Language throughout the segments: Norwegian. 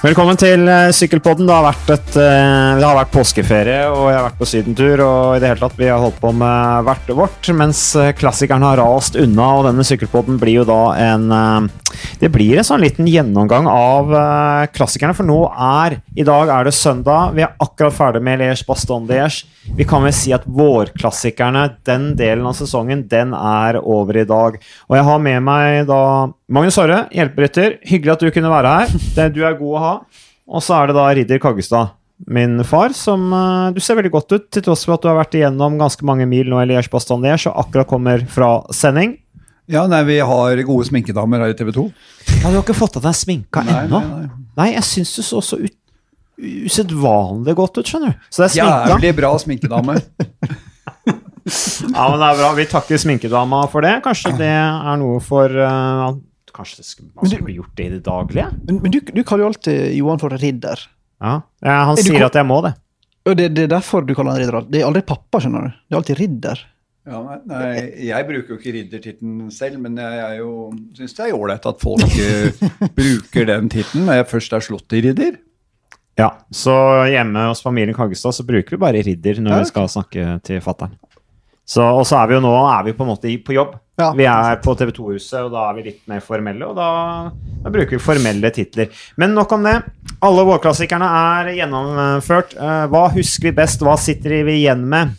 Velkommen til uh, Sykkelpodden. Det har, vært et, uh, det har vært påskeferie, og jeg har vært på sydentur. Og i det hele tatt, vi har holdt på med hvert vårt, mens uh, klassikeren har rast unna. Og denne sykkelpodden blir jo da en Det blir en sånn liten gjennomgang av klassikerne, for nå er I dag er det søndag. Vi er akkurat ferdig med Liège Baston Liège. Vi kan vel si at vårklassikerne, den delen av sesongen, den er over i dag. Og jeg har med meg da Magnus Orre, hjelperytter. Hyggelig at du kunne være her. Det, du er god å ha. Og så er det da Ridder Kaggestad, min far, som uh, Du ser veldig godt ut, til tross for at du har vært igjennom ganske mange mil nå i Liège-Bastandier, Liège og akkurat kommer fra sending. Ja, nei, vi har gode sminkedamer her i TV 2. Ja, Du har ikke fått av deg sminka ennå? Nei, nei, nei. jeg syns du så så ut usedvanlig godt ut, skjønner du. Så det er sminka. Jævlig bra sminkedame. ja, men det er bra. Vi takker sminkedama for det. Kanskje det er noe for uh, Kanskje det skulle, man skulle gjort det i det daglige? Men, men du, du, kaller jo alltid Johan for ridder. Ja, han sier at jeg må det. det. Det er derfor du kaller han ridder? Det er aldri pappa, skjønner du. Det er alltid ridder. Ja, nei, jeg bruker jo ikke riddertittelen selv, men jeg syns det er ålreit at folk uh, bruker den tittelen når jeg først er slått i ridder. Ja, så hjemme hos familien Kaggestad så bruker vi bare ridder når ja. vi skal snakke til fattern. Og så er vi jo nå er vi på en måte på jobb. Ja. Vi er på TV 2-huset, og da er vi litt mer formelle, og da, da, bruker vi formelle titler. Men nok om det. Alle vårklassikerne er gjennomført. Eh, hva husker vi best? Hva sitter vi igjen med?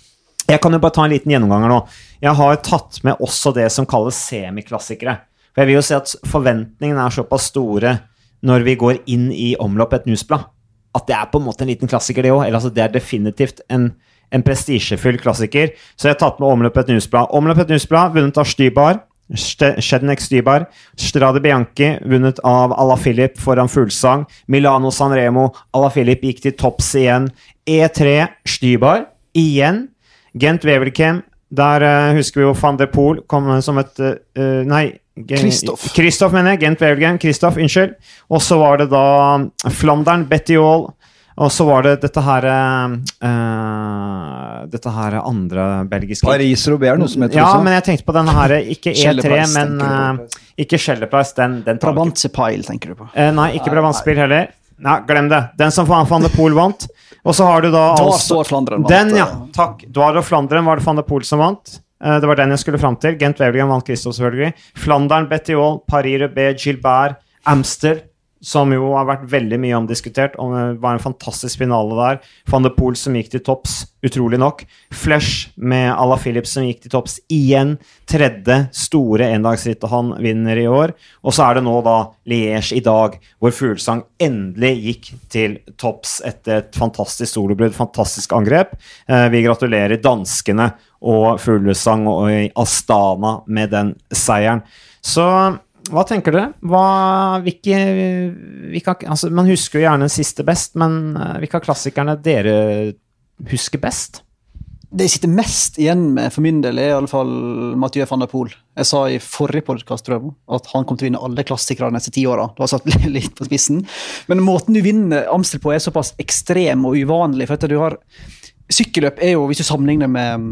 Jeg kan jo bare ta en liten gjennomgang her nå. Jeg har tatt med også det som kalles semiklassikere. For jeg vil jo si at forventningene er såpass store når vi går inn i omlopp et newsblad at det er på en måte en liten klassiker, det òg. Altså, det er definitivt en, en prestisjefull klassiker. Så jeg har tatt med Omløpet Newsblad. Omløpet Newsblad, vunnet av Stybar. Shednek Stybar. Strade Bianchi, vunnet av Ala Filip foran fullsang. Milano Sanremo. Ala Filip gikk til topps igjen. E3 Stybar igjen. Gent Wevelkem. Der uh, husker vi jo van de Pool kom som et uh, Nei, Kristoff. Kristoff, mener jeg. Gent Wevelgem. Kristoff, unnskyld. Og så var det da Flandern, Betty Hall. Og så var det dette her uh, Dette her andre belgiske Paris-Roubert, noe som heter Ja, også. men jeg tenkte på denne her Ikke E3, men uh, ikke Schellepreis. Den, den Brabantsepeil, tenker du på? Uh, nei, ikke Brabantspil heller. Nei, glem det. Den som van de Poel vant. Og så har du da Da står Flandren vant. Den, ja. Takk. Dwar og Flandren var det van de Poel som vant. Det var den jeg skulle fram til. Gent Wevelgem vant Kristoff, selvfølgelig. Flandern, Betty Hall, Paris-Roubert, Gilbert, Amster som jo har vært veldig mye omdiskutert. Om det var en fantastisk finale der. Van de Poel som gikk til topps, utrolig nok. Flush med Ala Phillips som gikk til topps igjen. Tredje store endagsrittet han vinner i år. Og så er det nå da Liège i dag, hvor Fuglesang endelig gikk til topps etter et fantastisk solobrudd, fantastisk angrep. Eh, vi gratulerer danskene og Fuglesang og Astana med den seieren. Så hva tenker dere? Hva, hvilke, hvilke, altså, man husker jo gjerne siste best, men uh, hvilke av klassikerne dere husker best? Det jeg sitter mest igjen med for min del, er i alle fall Mathieu van der Poel. Jeg sa i forrige podkast at han kom til å vinne alle klassikere de neste ti åra. Du har satt litt på spissen. Men måten du vinner Amstel på, er såpass ekstrem og uvanlig. for at du har Sykkelløp er jo, hvis du sammenligner med mm,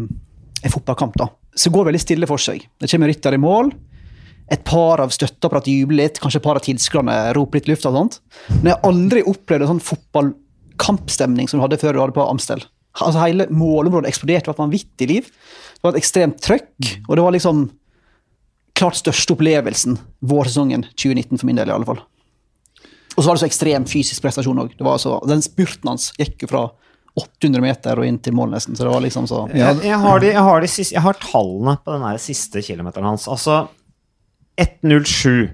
en fotballkamp, da, så går det veldig stille for seg. Det kommer rytter i mål et par av støtteapparatet jubler litt, kanskje et par av tilskuerne roper litt luft. og sånt. Men jeg har aldri opplevd en sånn fotballkampstemning som du hadde før du hadde på Amstel. Altså Hele målområdet eksploderte, det var et vanvittig liv. Det var et ekstremt trøkk, og det var liksom klart største opplevelsen vårsesongen 2019 for min del, i alle fall. Og så var det så ekstrem fysisk prestasjon òg. Den spurten hans gikk jo fra 800 meter og inn til mål, nesten. Så det var liksom så ja. jeg, jeg, har de, jeg, har de siste, jeg, har tallene på den siste kilometeren hans. Altså 1.07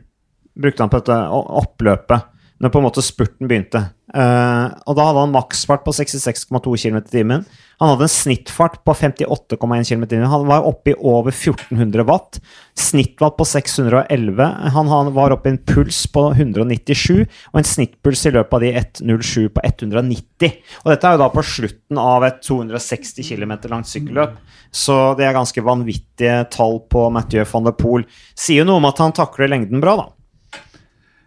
brukte han på dette oppløpet når på en måte spurten begynte. Uh, og Da hadde han maksfart på 66,2 km i timen. Han hadde en snittfart på 58,1 km. Han var oppe i over 1400 watt. Snittwatt på 611. Han, han var oppe i en puls på 197, og en snittpuls i løpet av de 1.07 på 190. Og dette er jo da på slutten av et 260 km langt sykkelløp. Så det er ganske vanvittige tall på Mathieu van der Poel. Sier jo noe om at han takler lengden bra, da.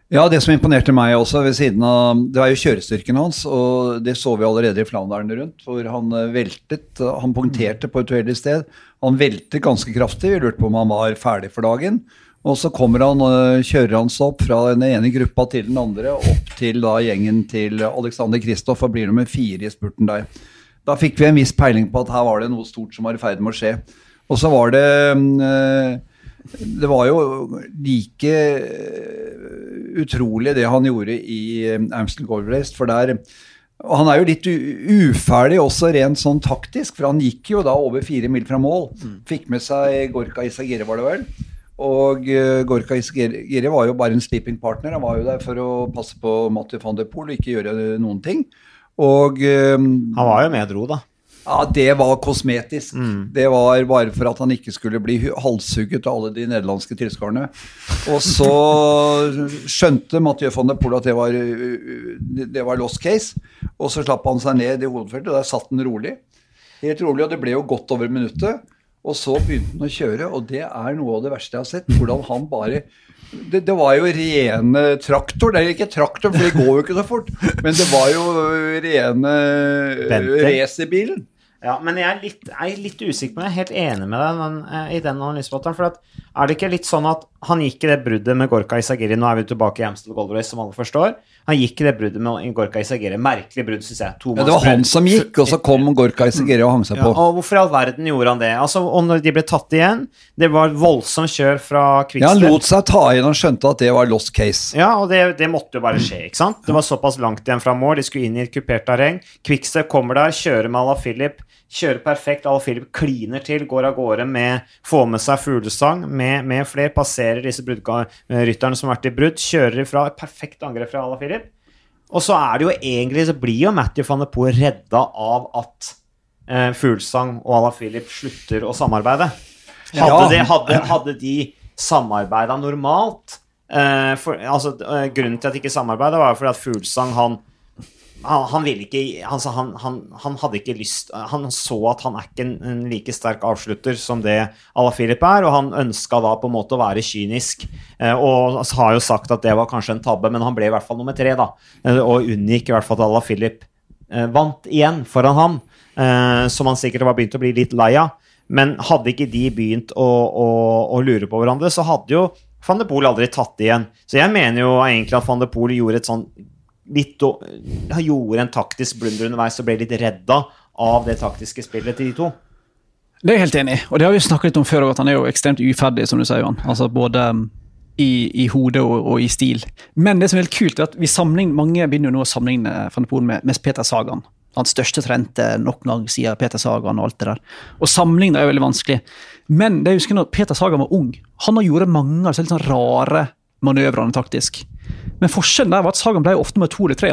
Ja, det som imponerte meg også, ved siden av Det var jo kjørestyrken hans, og det så vi allerede i Flandern rundt, hvor han eh, veltet. Han punkterte på et uheldig sted. Han veltet ganske kraftig. Vi lurte på om han var ferdig for dagen. Og så kommer han, kjører han seg opp fra den ene gruppa til den andre, opp til da gjengen til Alexander Kristoff og blir nummer fire i spurten der. Da fikk vi en viss peiling på at her var det noe stort som var i ferd med å skje. Og så var det Det var jo like utrolig det han gjorde i Amstel Gold Race, for der og han er jo litt uferdig også rent sånn taktisk, for han gikk jo da over fire mil fra mål. Mm. Fikk med seg Gorka Isagire, var det vel. Og uh, Gorka Isagire var jo bare en sleeping partner. Han var jo der for å passe på Mathieu van der Poel og ikke gjøre noen ting. Og uh, Han var jo med og dro, da. Ja, det var kosmetisk. Mm. Det var bare for at han ikke skulle bli halshugget av alle de nederlandske tilskuerne. Og så skjønte Mathieu van der Poel at det var, det var lost case. Og så slapp han seg ned i hovedfeltet, og der satt han rolig. Helt rolig, og det ble jo godt over minuttet. Og så begynte han å kjøre, og det er noe av det verste jeg har sett. Hvordan han bare det, det, var jo rene traktor. Det er ikke traktor, for det går jo ikke så fort. Men det var jo rene racerbilen. Ja, men jeg er litt, jeg er litt usikker på Jeg er helt enig med deg men, eh, i den analysemåten. For at, er det ikke litt sånn at han gikk i det bruddet med Gorka Isagiri Nå er vi tilbake i Amstel Gold Race, som alle forstår. Han gikk i det bruddet med Gorka Isagere. Merkelig brudd, syns jeg. Ja, det var han som gikk, og så kom Gorka Isagere og hang seg på. Ja, og hvorfor i all verden gjorde han det? Altså, og når de ble tatt igjen Det var voldsomt kjør fra Quickstep. Ja, han lot seg ta igjen og skjønte at det var lost case. Ja, og det, det måtte jo bare skje, ikke sant? Det var såpass langt igjen fra mål, de skulle inn i et kupert terreng. Quickstep kommer der, kjører med Ala Philip Kjører perfekt. Al Philip kliner til, går av gårde med Får med seg fuglesang med, med flere. Passerer disse rytterne som har vært i brudd. Kjører ifra et perfekt angrep fra Al Philip. Og så er det jo egentlig Så blir jo Matthew van de Poe redda av at eh, Fuglesang og Ala Philip slutter å samarbeide. Hadde, ja. de, hadde, hadde de samarbeida normalt eh, for, altså, eh, Grunnen til at de ikke samarbeida, var fordi at Fuglesang han han, han, ville ikke altså han, han, han, hadde ikke lyst Han så at han er ikke en, en like sterk avslutter som det Ala Filip er, og han ønska da på en måte å være kynisk. Eh, og har jo sagt at det var kanskje en tabbe, men han ble i hvert fall nummer tre, da. Eh, og unngikk i hvert fall at Ala Filip eh, vant igjen foran ham, som han sikkert var begynt å bli litt lei av. Men hadde ikke de begynt å, å, å lure på hverandre, så hadde jo van de Poel aldri tatt det igjen. Så jeg mener jo egentlig at van de Poel gjorde et sånn litt gjorde en taktisk blunder underveis og ble litt redda av det taktiske spillet til de to. Det er jeg helt enig i, og det har vi snakket litt om før, at han er jo ekstremt uferdig, som du sier, Johan. Altså både um, i, i hodet og, og, i stil. Men det som er helt kult, er at vi mange begynner jo nå å sammenligne van de Poel med, med Peter Sagan. Hans største trente nok gang sier Peter Sagan og alt det der. Og sammenligne er jo veldig vanskelig. Men det jeg husker når Peter Sagan var ung, han har gjort mange av de sånn rare manøvrene taktisk. Men forskjellen der var at Sagan ble ofte med to eller tre.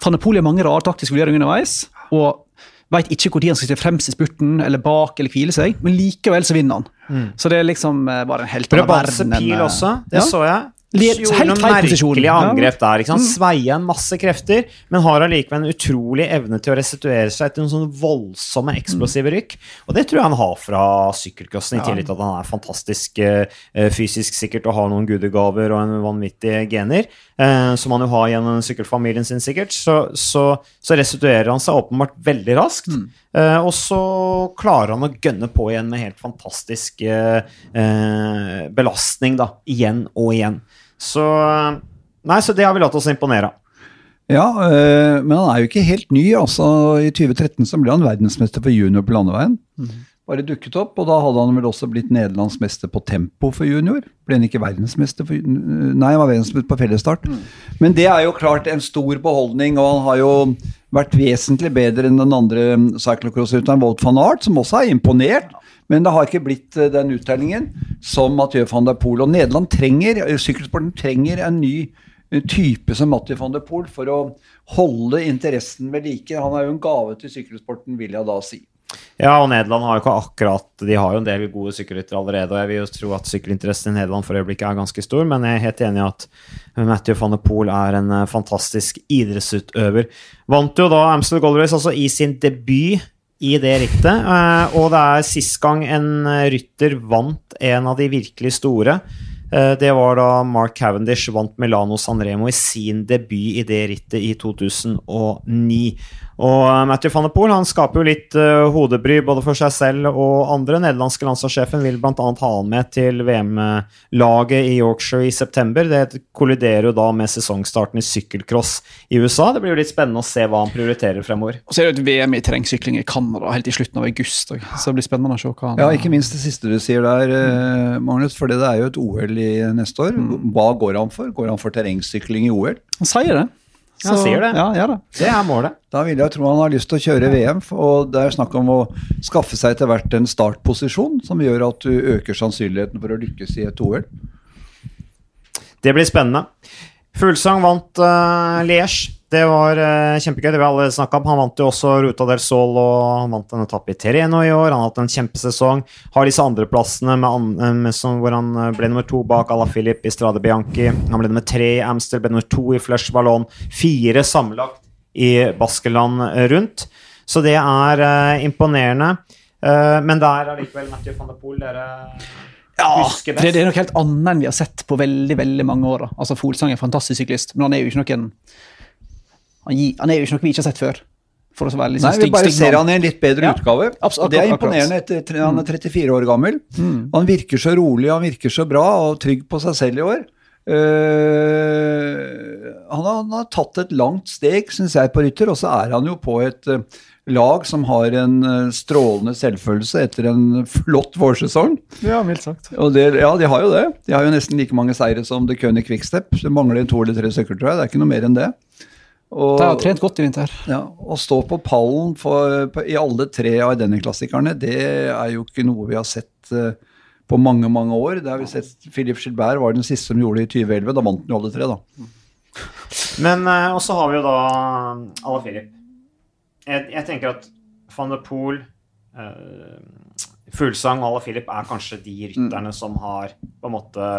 Van de Poel har mange rare taktiske vurderinger underveis. og Veit ikke når han skal sitte fremst i spurten, eller bak eller hvile seg, men likevel så vinner han. Mm. Så det er liksom eh, bare en helt annen verden. Pil eh, også, det ja. så jeg. Gjorde noen merkelige angrep der. ikke sant? Mm. Sveia en masse krefter, men har allikevel en utrolig evne til å restituere seg etter noen sånne voldsomme, eksplosive rykk. Og det tror jeg han har fra sykkelcrossen, i tillegg til at han er fantastisk uh, fysisk sikkert og har noen gudegaver og en vanvittige gener, uh, som han jo har gjennom sykkelfamilien sin, sikkert. Så, så, så restituerer han seg åpenbart veldig raskt. Mm. Uh, og så klarer han å gønne på igjen med helt fantastisk belastning, da. Igjen og igjen. Så Nei, så det har vi latt oss imponere av. Ja, øh, men han er jo ikke helt ny. altså I 2013 så ble han verdensmester for junior på landeveien. Mm. Bare dukket opp, og da hadde han vel også blitt nederlandsmester på tempo for junior. Ble han ikke verdensmester for Nei, han var verdensmester på fellesstart. Mm. Men det er jo klart en stor beholdning, og han har jo vært vesentlig bedre enn den andre cyclocross-rytteren Wout van Art, som også er imponert. Men det har ikke blitt eh, den uttellingen som Mathieu van der Poel. Og Nederland trenger, eh, sykkelsporten trenger en ny type som Mathieu van der Poel for å holde interessen ved like. Han er jo en gave til sykkelsporten, vil jeg da si. Ja, og Nederland har jo ikke akkurat De har jo en del gode sykkelryttere allerede, og jeg vil jo tro at sykkelinteressen i Nederland for øyeblikket er ganske stor, men jeg er helt enig i at Matthew van der Poel er en eh, fantastisk idrettsutøver. Vant jo da Amstel Gold Race altså i sin debut i det rittet. Eh, og det er sist gang en eh, rytter vant en av de virkelig store. Det var da Mark Cavendish vant Milano Sanremo i sin debut i det rittet i 2009. Og eh, Matthew van der Poel han skaper jo litt uh, hodebry både for seg selv og andre. Nederlandske landslagssjefen vil bl.a. ha han med til VM-laget i Yorkshire i september. Det kolliderer jo da med sesongstarten i sykkelcross i USA. Det blir jo litt spennende å se hva han prioriterer fremover. Og så er det et VM i terrengsykling i Canada helt i slutten av august. Så det blir spennende å se hva han Ja, ikke minst det siste du sier der, eh, Magnus. For det er jo et OL i neste år. Mm. Hva går han for? Går han for terrengsykling i OL? Han sier det. Så, han sier det. Ja, ja, det. det er målet. Da vil jeg tro han har lyst til å kjøre VM. Og det er snakk om å skaffe seg etter hvert en startposisjon som gjør at du øker sannsynligheten for å lykkes i et OL. Det blir spennende. Fuglsang vant uh, Liège. Det var uh, kjempegøy. Det vi alle om. Han vant jo også Ruta del Sol og han vant en etappe i Terreno i år. Han har hatt en kjempesesong. Har disse andreplassene hvor han eh, ble nummer to bak Ala Filip i Strade Bianchi. Han ble nummer tre i Amstel, ble nummer to i Flush Ballon. Fire sammenlagt i Baskeland rundt. Så det er uh, imponerende. Uh, men det er allikevel Mathieu van der Poel dere ja, det. Det er noe helt annet enn vi har sett på veldig veldig mange år. Altså, Folsang er en fantastisk syklist, men han er jo ikke noen han, han, er jo ikke noe vi ikke har sett før. For å være liksom Nei, Vi bare ser han i en litt bedre ja. utgave. Absolutt, det er imponerende. Etter, han er 34 år gammel. Mm. Han virker så rolig, han virker så bra og trygg på seg selv i år. Uh, han, har, han, har, tatt et langt steg, syns jeg, på rytter, og så er han jo på et uh, lag som har en uh, strålende selvfølelse etter en flott vårsesong. Ja, mildt sagt. Det, ja, de har jo det. De har jo nesten like mange seire som The Kønig Quickstep. Det mangler to eller tre stykker, tror jeg. Det er ikke noe mer enn det. Og, det har trent godt i vinter. Ja, Å stå på pallen for, på, i alle tre av denne klassikerne, det er jo ikke noe vi har sett uh, på mange mange år. Det har vi sett, Philip Gilbert var den siste som gjorde det i 2011. Da vant han jo alle tre, da. Men uh, Og så har vi jo da Ala Philip. Jeg, jeg, tenker at van der Poel, uh, Fuglsang og Ala Philip er kanskje de rytterne mm. som har på en måte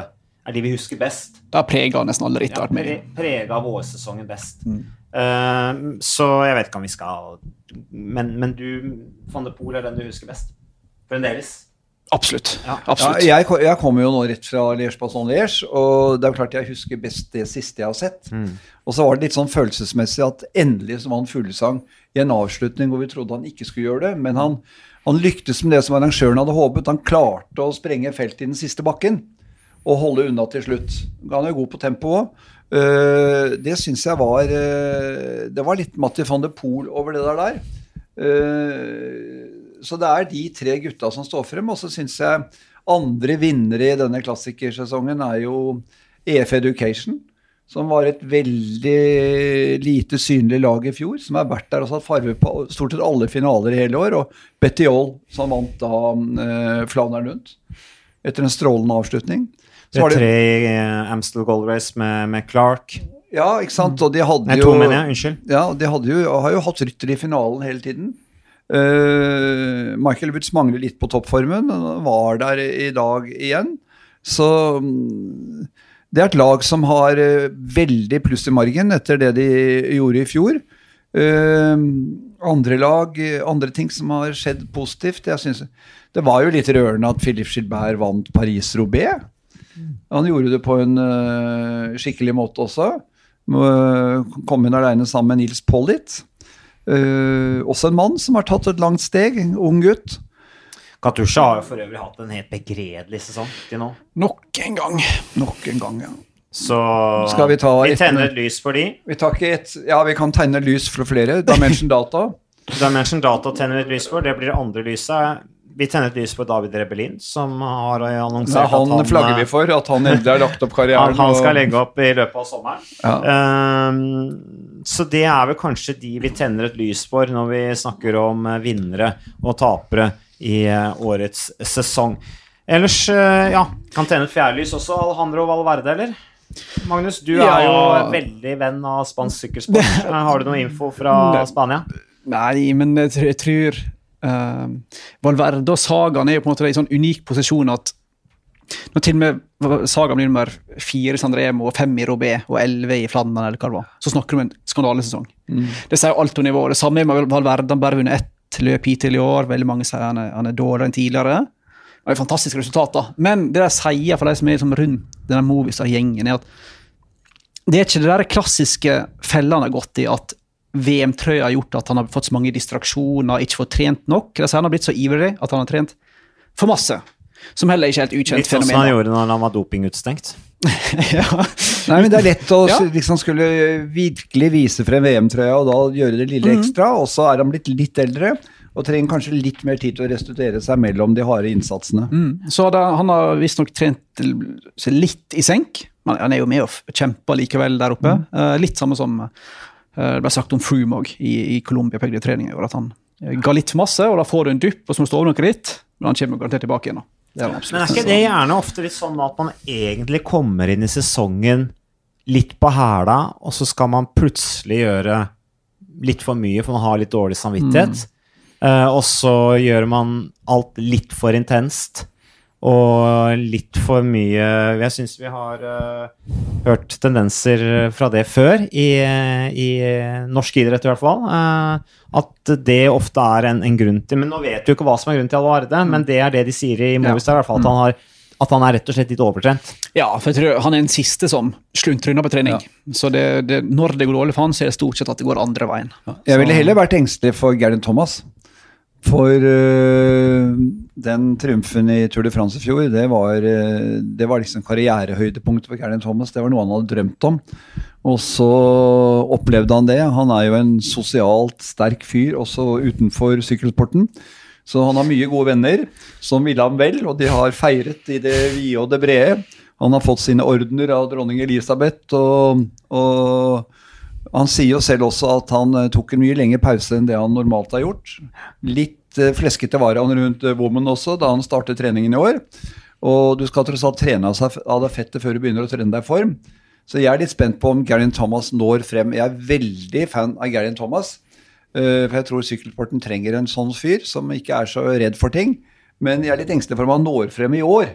er de vi husker best. Det har prega nesten alle rytterne. Ja, prega vårsesongen best. Mm. Uh, så jeg vet ikke om vi skal Men, men du, van de Poel, er den du husker best? Fremdeles? Absolutt. Ja. Absolutt. Ja, jeg, jeg kommer jo nå rett fra Liège-Passon-Liège, og det er jo klart jeg husker best det siste jeg har sett. Mm. Og så var det litt sånn følelsesmessig at endelig så var han fuglesang i en avslutning hvor vi trodde han ikke skulle gjøre det, men han, han lyktes med det som arrangøren hadde håpet. Han klarte å sprenge feltet i den siste bakken og holde unna til slutt. Han er jo god på tempo òg. Uh, det syns jeg var uh, Det var litt Matti van de Poel over det der. Uh, så det er de tre gutta som står frem. Og så syns jeg andre vinnere i denne klassikersesongen er jo EF Education. Som var et veldig lite synlig lag i fjor, som har vært der og satt farve på stort sett alle finaler i hele år. Og Betty Aall, som vant da eh, Flandern rundt etter en strålende avslutning. Så det er tre i uh, Amstel Gold Race med, med, Clark. Ja, ikke sant. Og de hadde Nei, jo to, mener jeg. Unnskyld. Ja, de hadde jo, har jo hatt rytter i finalen hele tiden. Uh, Michael Woods mangler litt på toppformen. Var der i dag igjen. Så um, det er et lag som har uh, veldig pluss i margen etter det de gjorde i fjor. Uh, andre lag, andre ting som har skjedd positivt. Jeg synes, Det var jo litt rørende at Philip Gilbert vant Paris-Roubais. Han gjorde det på en uh, skikkelig måte også. Uh, kom inn alene sammen med Nils Pollitt. Uh, også en mann som har tatt et langt steg. Ung gutt. Katusha har jo for øvrig hatt en helt begredelig sesong til nå. Nok en gang. Nok en gang, ja. Så Skal vi, ta vi tenner et lys for de. Vi tar ikke et, ja, vi kan tegne lys for flere. Dimension Data. Dimension Data tenner et lys for. Det blir det andre lyset vi tenner et lys på David Rebellin, som har annonsert Nei, han, at han flagger vi for, at han endelig har lagt opp karrieren. Han, han skal legge opp i løpet av sommeren. Ja. Um, så det er vel kanskje de vi tenner et lys for når vi snakker om eh, vinnere og tapere i uh, årets sesong. Ellers, uh, ja, kan tenne et fjærlys også, Alejandro Valverde, eller? Magnus, du ja. er jo veldig venn av spansk sykkelsport. Har du noe info fra Spania? Nei, men jeg tror Valverde og Sagaen er jo på en måte i en sånn unik posisjon at når til og med Saga blir nummer fire i Sandremo og fem i Robé og elleve i Flandern, eller hva det var, så snakker du om en skandalesesong. Mm. Det sier alt om nivået. Det samme med Valverde. Han bare vunnet ett løp hittil i år. Veldig mange sier han er, han er dårligere enn tidligere. Det er fantastiske resultater. Men det de sier for de som er liksom rundt denne Movistar-gjengen, er at det er ikke det der klassiske fellene har gått i, at VM-trøya har gjort at han har fått så mange distraksjoner, ikke fått trent nok. Altså, han har blitt så ivrig at han har trent for masse. Som heller ikke er et ukjent Litt sånn som han gjorde når han var dopingutestengt. ja. Nei, men Det er lett å ja. liksom skulle virkelig vise frem VM-trøya og da gjøre det lille mhm. ekstra. Mm. Og så er han blitt litt eldre og trenger kanskje litt mer tid til å restituere seg mellom de harde innsatsene. Mm. Så da, Han har visstnok trent litt i senk, men han er jo med og kjemper likevel der oppe. Mm. Uh, litt samme som uh, det ble sagt om Froome i, i Colombia på trening, at han uh, ga litt for masse, og da får du en dupp, og så må du stå over noe litt, men han kommer garantert tilbake igjen. Det Er men er ikke det gjerne ofte litt sånn at man egentlig kommer inn i sesongen litt på hæla, og så skal man plutselig gjøre litt for mye, for man har litt dårlig samvittighet. Mm. Uh, og så gjør man alt litt for intenst og litt for mye Jeg syns vi har uh, hørt tendenser fra det før, i, i norsk idrett i hvert fall. Uh, at det ofte er en, en, grunn til Men nå vet du ikke hva som er grunnen til Alvarde, mm. men det er det de sier i Movistar, i hvert fall. At han, har, at han er rett og slett litt overtrent. Ja, for jeg tror han er den siste som slunter unna på trening. Ja. Så det, det, når det går dårlig for han, så er det stort sett at det går andre veien. Ja. Jeg ville heller vært engstelig for Gerdin Thomas. For uh, den triumfen i Tour de France i fjor, det var, uh, det var liksom karrierehøydepunktet for Geraint Thomas. Det var noe han hadde drømt om. Og så opplevde han det. Han er jo en sosialt sterk fyr også utenfor sykkelsporten. Så han har mye gode venner som ville ham vel, og de har feiret i det vide og det brede. Han har fått sine ordener av dronning Elisabeth, og, og han sier jo selv også at han uh, tok en mye lengre pause enn det han normalt har gjort. Litt uh, fleskete var han rundt Woman også da han startet treningen i år. Og du skal tross alt trene av deg fettet før du begynner å trene deg i form. Så jeg er litt spent på om Geraint Thomas når frem. Jeg er veldig fan av Geraint Thomas. for jeg tror sykkelsporten trenger en sånn fyr som ikke er så redd for ting. Men jeg er litt engstelig for om han når frem i år.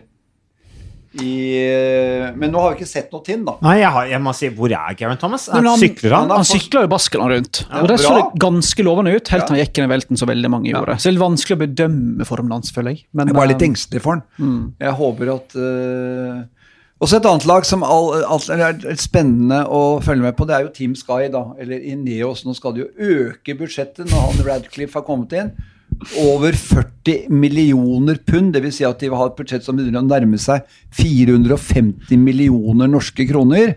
I, men nå har vi ikke sett noe til, da. Nei, jeg, har, jeg må si, Hvor er Geraint Thomas? Han, sykler han? Han, han sykler jo Baskeland rundt. Ja, og Det så det ganske lovende ut, helt til han gikk inn i velten så veldig mange gjorde. Ja. Så det er vanskelig å bedømme formen hans, føler jeg. Men, jeg var litt eh, engstelig for han. Mm. Jeg håper at uh, Også et annet lag som all, all, er spennende å følge med på, det er jo Team Sky, da. Eller Ineos. Nå skal de jo øke budsjettet når han Radcliffe har kommet inn over 40 millioner pund. Dvs. Si at de vil ha et budsjett som begynner å nærme seg 450 millioner norske kroner.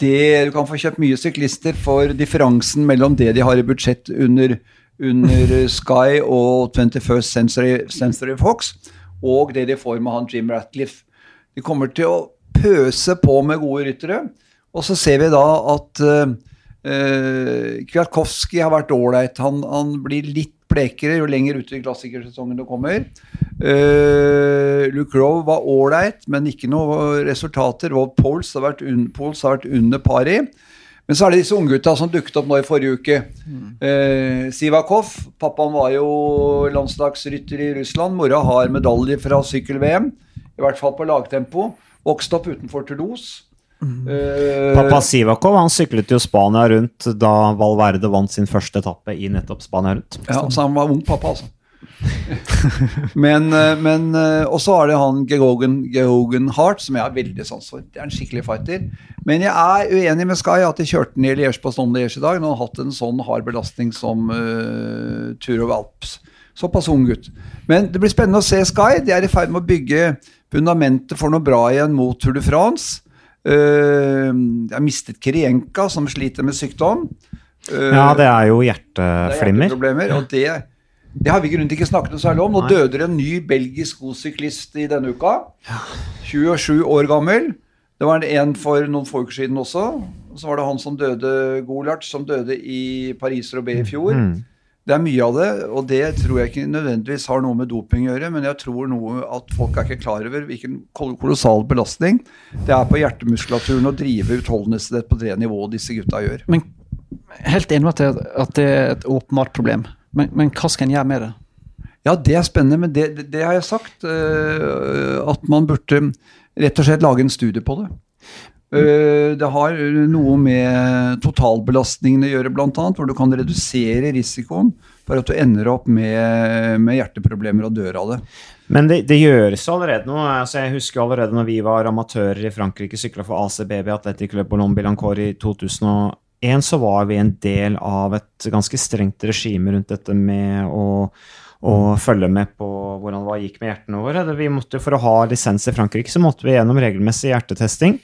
Det, du kan få kjøpt mye syklister for differansen mellom det de har i budsjett under, under Sky og 21st Century, Century, Fox, og det de får med han Jim Ratcliffe. De kommer til å pøse på med gode ryttere. Og så ser vi da at uh, uh, Kwiatkowski har vært ålreit. Han, han, blir litt blekere jo lenger ute i klassikersesongen det kommer. Uh, Luke Rowe var ålreit, men ikke noe resultater. Rob Poles har vært, un Poles har vært under par i. Men så er det disse unggutta som dukket opp nå i forrige uke. Mm. Sivakov, pappaen var jo landslagsrytter i Russland. Mora har medalje fra sykkel-VM, i hvert fall på lagtempo. Vokste opp utenfor Toulouse. Uh, Pappa Sivakov han syklet jo Spania rundt da Valverde vant sin første etappe i nettopp Spania rundt. Ja, Så han var ung pappa, altså. men, eh, men eh, Og så er det han Georgen, Georgen Hart, som jeg har veldig sans for. Det er en skikkelig fighter. Men jeg er uenig med Sky at de kjørte ned Liège på Liège i dag. Når han har hatt en sånn hard belastning som uh, Tour of Alps. Såpass ung gutt. Men det blir spennende å se Sky. De er i ferd med å bygge fundamentet for noe bra igjen mot Tour de France. Uh, jeg har mistet Kirienka, som sliter med sykdom. Uh, ja, det er jo hjerteflimmer. Det er og det, det, har vi grunn til ikke snakket noe særlig om. Nå døde det en ny belgisk godsyklist i denne uka. 27 år gammel. Det var en for noen få uker siden også. Så var det han som døde, Golart, som døde i Paris-Roubais i fjor. Mm. Det er mye av det, og det tror jeg ikke nødvendigvis har noe med doping å gjøre, men jeg tror noe at folk er ikke klar over hvilken kolossal belastning det er på hjertemuskulaturen å drive utholdenhetsidrett på det nivået disse gutta gjør. Men Helt enig med at det er et åpenbart problem, men, men, hva skal en gjøre med det? Ja, det er spennende, men det, det, det har jeg sagt. Uh, at man burde rett og slett lage en studie på det. Eh, det har noe med totalbelastningen å gjøre, bl.a., hvor du kan redusere risikoen for at du ender opp med, med hjerteproblemer og dør av det. Men det, det gjøres allerede nå. Altså, jeg husker allerede når vi var amatører i Frankrike, sykla for ACBB Atletic Club Boulogne Billancourt i 2001, så var vi en del av et ganske strengt regime rundt dette med å, og følge med på hvordan det gikk med hjertene våre. Vi måtte, for å ha lisens i Frankrike så måtte vi gjennom regelmessig hjertetesting.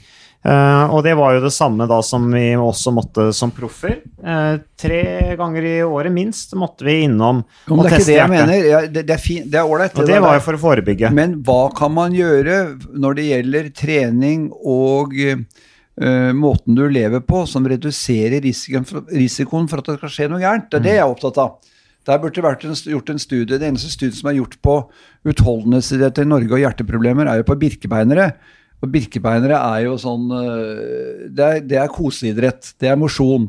Uh, og det var jo det samme da som vi også måtte som proffer. Uh, tre ganger i året minst måtte vi innom og teste hjertet. Det, jeg mener. Ja, det, det, er fint, det er ålreit. Og det, var jo for å forebygge. Men hva kan man gjøre når det gjelder trening og uh, måten du lever på, som reduserer risikoen for, risikoen for, at det skal skje noe gærent? Det er det jeg er opptatt av. Der burde det vært en, gjort en studie. Det eneste studiet som er gjort på utholdenhetsidretter i Norge og hjerteproblemer, er jo på birkebeinere. Og birkebeinere er jo sånn øh, Det er, det er koseidrett. Det er mosjon.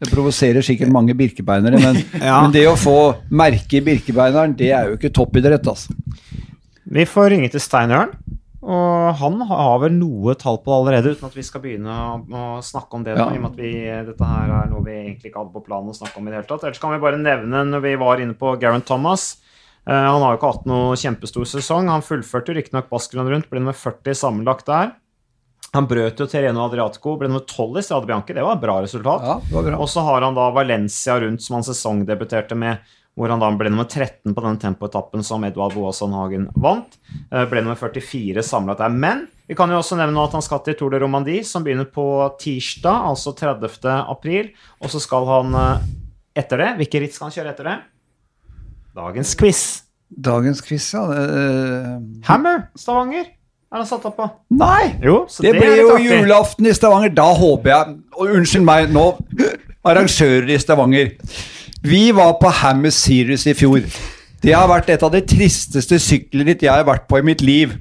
Det provoserer sikkert mange birkebeinere, men, ja. men, det å få merke i birkebeineren, det er jo ikke toppidrett, altså. Vi får ringe til Stein Ørn, og han har vel noe tall på det allerede, uten at vi skal begynne å, å snakke om det. Ja. i og med at vi, Dette her er noe vi egentlig ikke hadde på planen å snakke om i det hele tatt. Ellers kan vi bare nevne, når vi var inne på Garen Thomas Eh, han har jo ikke hatt noe kjempestor sesong. Han fullførte riktignok Baskeland rundt, ble nummer 40 sammenlagt der. Han brøt jo Terreno Adriatico, ble nummer 12 i Strade Bianchi. Det var et bra resultat. Ja, Og så har han da Valencia rundt, som han sesongdebuterte med, hvor han da ble nummer 13 på den tempoetappen som Edvard Boasson Hagen vant. Eh, ble nummer 44 samlet der. Men vi kan jo også nevne at han skal til Tour de Romandie, som begynner på tirsdag, altså 30. april. Og så skal han eh, etter det Hvilke ritt skal han kjøre etter det? Dagens quiz. Dagens quiz, ja. Uh, Hammer Stavanger er han satt opp på. Nei! Jo, det, det blir jo artig. julaften i Stavanger. Da håper jeg Og unnskyld meg nå, arrangører i Stavanger. Vi var på Hammer Series i fjor. Det har vært et av de tristeste sykkelritt jeg har vært på i mitt liv.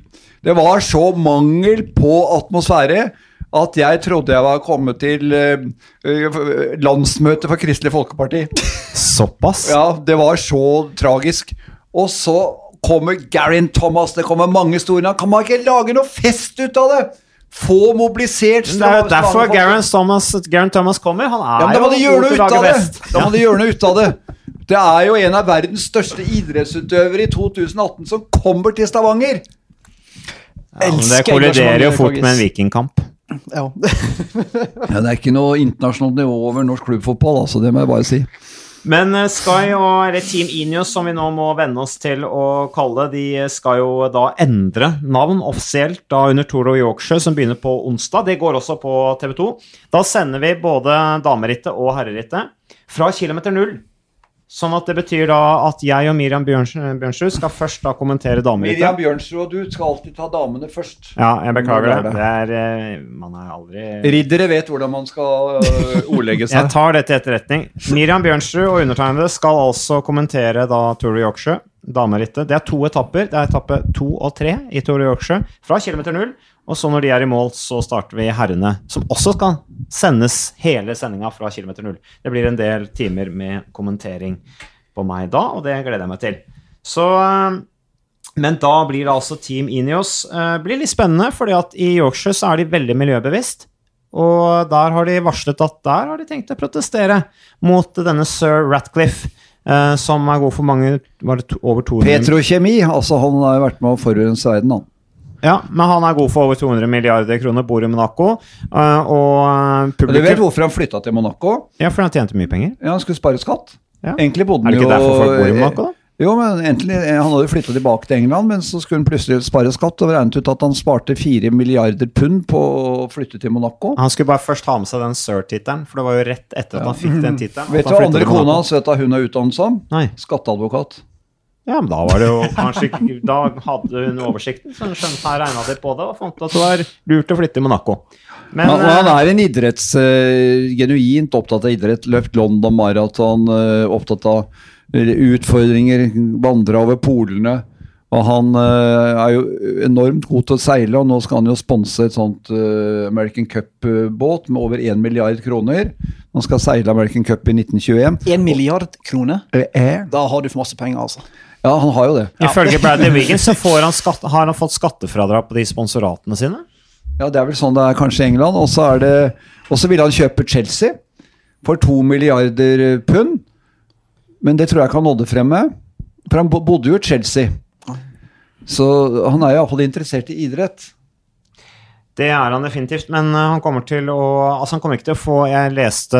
Det var så mangel på atmosfære at jeg trodde jeg var kommet til uh, landsmøtet for Kristelig Folkeparti. Såpass? Ja, det var så tragisk. Og så kommer Garin Thomas, det kommer mange store navn. Kan man ikke lage noe fest ut av det? Få mobilisert Det er derfor Garen Thomas, Garen Thomas kommer. Han er ja, da må de gjøre noe ut av det. Da må de gjøre noe ut av det. Det er jo en av verdens største idrettsutøvere i 2018 som kommer til Stavanger. Ja, det kolliderer jo fort med en vikingkamp. Ja. ja. Det er ikke noe internasjonalt nivå over norsk klubbfotball, altså, det må jeg bare si. Men eh, Sky og Team Inios, som vi nå må venne oss til å kalle, de skal jo da endre navn offisielt da under Tour of Yorkshire, som begynner på onsdag. Det går også på TV 2. Da sender vi både damerittet og herrerittet fra kilometer null Sånn at det betyr da at jeg og Miriam Bjørnsrud skal først da kommentere damerittet. Miriam Bjørnsrud og du skal alltid ta damene først. Ja, jeg beklager det. det er, eh, man er aldri Riddere vet hvordan man skal uh, ordlegge seg. jeg tar det til etterretning. Miriam Bjørnsrud og undertegnede skal altså kommentere da Tour of Yorkshire, damerittet. Det er to etapper. Det er etappe to og tre i Tour of Yorkshire. Fra kilometer null og så når de er i mål, så starter vi herrene, som også skal sendes hele sendinga fra kilometer null. Det blir en del timer med kommentering på meg da, og det gleder jeg meg til. Så eh, Men da blir det altså Team Inios. Det eh, blir litt spennende, fordi at i Yorkshire så er de veldig miljøbevisst. Og der har de varslet at der har de tenkt å protestere mot denne sir Ratcliffe. Eh, som er god for mange var det to, over 200 Petrokjemi. Altså, han har jo vært med å forurense verden, han. Ja, men han er god for over 200 milliarder kroner, bor i Monaco. Uh, og publikum Du vet hvorfor han flytta til Monaco? Ja, For han tjente mye penger. Ja, Han skulle spare skatt. Ja. Egentlig bodde han jo Er det ikke derfor folk bor i Monaco, da? Jo, men egentlig, Han hadde flytta tilbake til England, men så skulle han plutselig spare skatt, og regnet ut at han sparte 4 milliarder pund på å flytte til Monaco. Han skulle bare først ha med seg den sir-tittelen, for det var jo rett etter at han fikk den tittelen. Vet du hva andre kona hans vet at hun er utdannet som? Nei. Skatteadvokat. Ja, men da var det jo kanskje Da hadde hun oversikten, så hun skjønte her regna de på det og fant at det var lurt å flytte til Monaco. Men, han, han, er en idretts... Uh, genuint opptatt av idrett. Løpt London Marathon, uh, opptatt av utfordringer, vandra over polene. Og han uh, er jo enormt god til å seile, og nå skal han jo sponse et sånt American Cup-båt med over 1 milliard kroner. Han skal seile American Cup i 1921. 1 milliard kroner? Da har du for masse penger, altså. Ja, han har jo det. Ifølge Bradley Wiggins så han skatt, har han fått skattefradrag på de sponsoratene sine. Ja, det er vel sånn det er kanskje i England. Og så er det Og så ville han kjøpe Chelsea for to milliarder pund. Men det tror jeg ikke han nådde frem med. For han bodde jo i Chelsea. Så han er iallfall interessert i idrett. Det er han definitivt, men eh, han kommer til å Altså, han kommer ikke til å få Jeg leste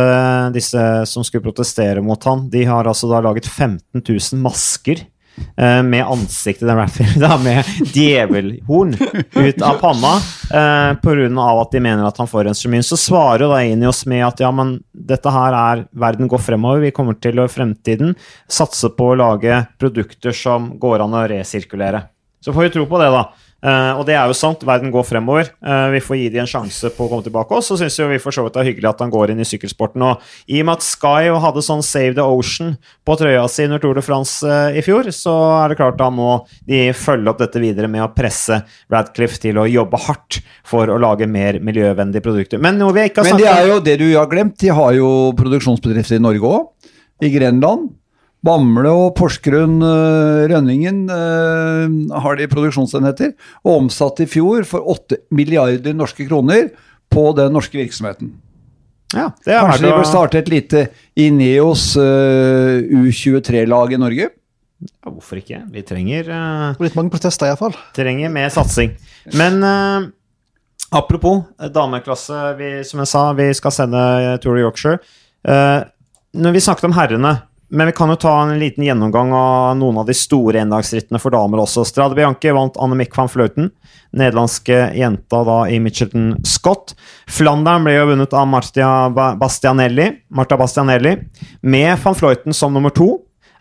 disse som skulle protestere mot han. De har altså da laget 15 000 masker uh, med ansiktet den rapperen med djevelhorn ut av panna uh, pga. at de mener at han forurenser mye. Så svarer da Inios med at ja, men dette her er Verden går fremover. Vi kommer til å i fremtiden satse på å lage produkter som går an å resirkulere. Så får vi tro på det, da. Uh, og det er jo sant, verden går fremover. Uh, vi får gi dem en sjanse på å komme tilbake. Og så syns vi for så vidt det er hyggelig at han går inn i sykkelsporten. Og i og med at Sky hadde sånn Save the Ocean på trøya si under Tour de France uh, i fjor, så er det klart da må de følge opp dette videre med å presse Radcliffe til å jobbe hardt for å lage mer miljøvennlige produkter. Men noe vi ikke har snakket om Men det er jo det du har glemt, de har jo produksjonsbedrifter i Norge òg. I Grenland. Bamble og Porsgrunn uh, Rønningen uh, har de produksjonsenheter, og omsatt i fjor for 8 milliarder norske kroner på den norske virksomheten. Ja, Kanskje de bør starte et lite Ineos uh, U23-lag i Norge? Ja, hvorfor ikke? Vi trenger uh, Litt mange protester, iallfall. Trenger mer satsing. Men uh, apropos dameklasse, vi, som jeg sa, vi skal sende Tour of Yorkshire. når vi snakket om herrene men vi kan jo ta en liten gjennomgang av noen av de store endagsrittene for damer også. Strade Bianche vant Annemiek van Flauten, nederlandske jenta da i Mitchelton Scott. Flandern ble jo vunnet av Martia Bastianelli, Marta Bastianelli, med van Flauten som nummer to.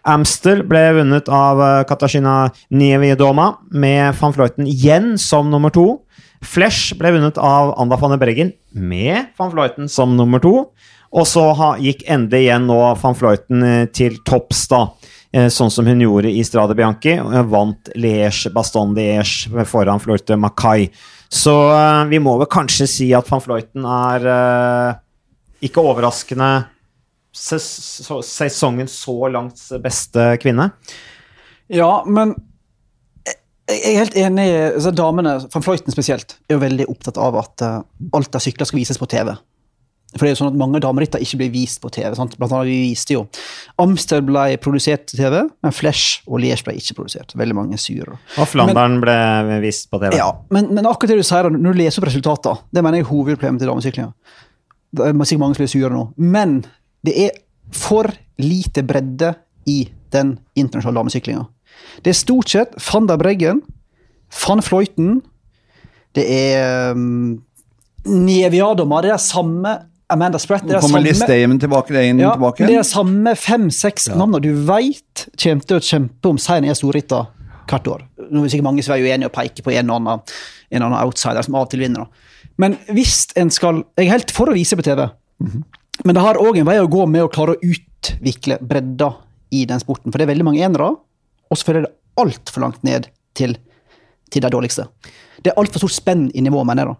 Amstel ble vunnet av Katasjina Katarzyna Niewiedoma, med van Fleuten igjen som nummer to. Flesh ble vunnet av Anda van der Breggen, med van Fleuten som nummer to. Og så ha, gikk endelig igjen nå van Fløyten eh, til topps, da. Eh, sånn som hun gjorde i Strade Bianchi. Og vant Liège, Baston Liège foran Florte Mackay. Så vi må vel kanskje si at van Fløyten er ikke overraskende sesongen så langt beste kvinne. Ja, men jeg er helt enig. Altså, damene, van Fløyten spesielt, er jo veldig opptatt av at alt av sykler skal vises på TV. For det er jo sånn at Mange dameritter ikke blir vist på TV. Sant? Blant annet vi viste jo Amster ble produsert til TV, men Flesh og Liège ble ikke produsert. Veldig mange syre. Og Flandern ble vist på TV. Ja, men, men, akkurat det du sier, når du leser opp resultatene, det mener jeg er hovedproblemet til damesyklinga. Det er sikkert mange som blir sure nå, men det er for lite bredde i den internasjonale damesyklinga. Det er stort sett van der Breggen, van Fløyten, det er um, Neviadoma, det er samme Amanda Spratt. Det er kommer Damon tilbake, det inn, ja, tilbake? Det er samme fem-seks ja. navn du veit kommer til å kjempe om seieren i storritta hvert år. Nå er sikkert mange som er uenige og peker på en og annen, en annen outsider som av og til vinner. Men hvis en skal Jeg er helt for å vise på TV, mm -hmm. men det har òg en vei å gå med å klare å utvikle bredda i den sporten. For det er veldig mange enere, og så følger det altfor langt ned til, til de dårligste. Det er altfor stort spenn i nivået, mener jeg. da.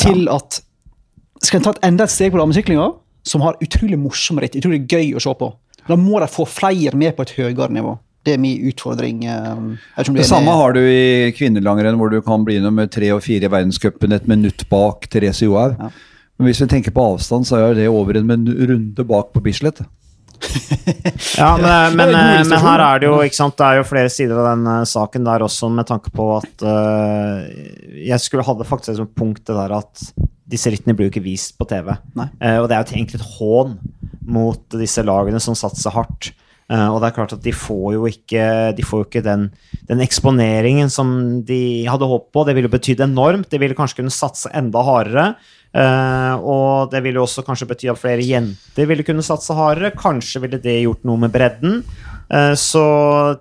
Til ja. at skal en ta et enda et steg på damesyklinga, som har utrolig morsomme ritt, utrolig gøy å se på, da må de få flere med på et høyere nivå. Det er min utfordring. Eh, det samme har du i kvinnelangrenn, hvor du kan bli nummer tre og fire i verdenscupen et minutt bak Therese Johaug. Ja. Men hvis vi tenker på avstand, så er det over en runde bak på Bislett. ja, men, men, eh, men, her er det jo ikke sant, det er jo flere sider av den saken der også, med tanke på at uh, Jeg skulle hadde faktisk et punkt det der at disse rittene blir jo ikke vist på TV. Uh, og det er jo egentlig et hån mot disse lagene som satser hardt. Uh, og det er klart at de får jo ikke, de får jo ikke den, den, eksponeringen som de hadde håpet på. Det ville betydd enormt. De ville kanskje kunne satse enda hardere. Uh, og det ville jo også kanskje bety at flere jenter ville kunne satse hardere. Kanskje ville det gjort noe med bredden. Uh, så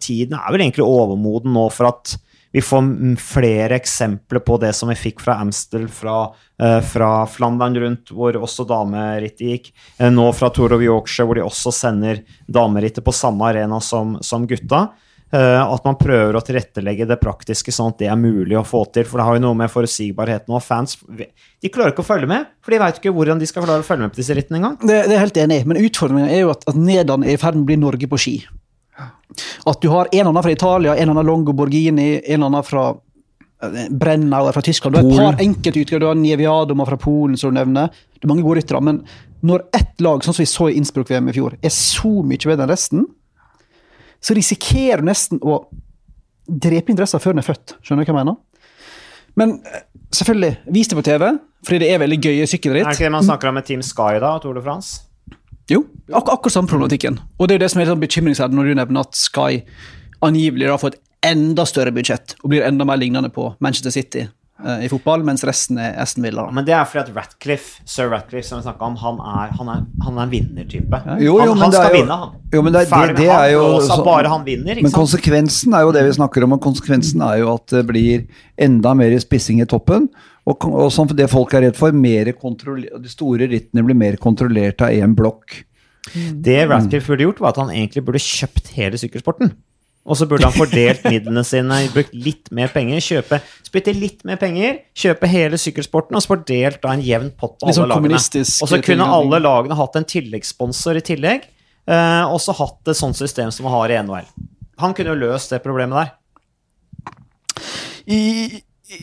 tiden er vel egentlig overmoden nå for at vi får flere eksempler på det som vi fikk fra Amstel, fra, eh, fra Flandern rundt, hvor også damerittet gikk. Eh, nå fra Tour of Yorkshire, hvor de også sender damerittet på samme arena som, som gutta. Eh, at man prøver å tilrettelegge det praktiske sånn at det er mulig å få til. For det har jo noe med forutsigbarheten og fans De klarer ikke å følge med, for de veit ikke hvordan de skal klare å følge med på disse rittene engang. Det, det er helt enig men utfordringen er jo at, at Nederland er i ferd med å bli Norge på ski. At du har en eller annen fra Italia, en eller annen Longo Borghini, en eller annen fra eh, Brennauer fra Tyskland. Du har et par enkeltutgaver. Du har Nieviadoma fra Polen, som du nevner. Det er mange gode ryttere. Men når ett lag, sånn som vi så i Innsbruck-VM i fjor, er så mye bedre enn resten, så risikerer du nesten å drepe interesser før den er født. Skjønner du hva jeg mener? Men eh, selvfølgelig, vis det på TV, fordi det er veldig gøye sykkelritt. Er det ikke det man snakker om med Team Sky da, Tour de France? Jo, ak akkurat samme problematikken. Og det er jo det som er sånn bekymringsverdig når du nevner at Sky angivelig da får et enda større budsjett og blir enda mer lignende på Manchester City uh, i fotball, mens resten er Aston Villa. Men det er fordi at Ratcliffe, sir Ratcliffe, som vi snakka om, han er, han er, han er en vinnertype. Ja. Jo, jo, han, han skal jo, vinne, han. Jo, men det, Ferdig det, det er jo så så- bare han vinner, ikke Men sant? konsekvensen er jo det vi snakker om, og konsekvensen er jo at det blir enda mer spissing i toppen. Og, og som det folk er redd for, mer de store rittene blir mer kontrollert av én blokk. Det Ratcliffe burde gjort, var at han egentlig burde kjøpt hele sykkelsporten. Og så burde han fordelt midlene sine, brukt litt mer penger, kjøpe, spytte litt mer penger, kjøpe hele sykkelsporten og så fordelt da en jevn pott på sånn alle lagene. Og så kunne alle lagene hatt en tilleggssponsor i tillegg, eh, og så hatt et sånt system som man har i NHL. Han kunne jo løst det problemet der. I, i,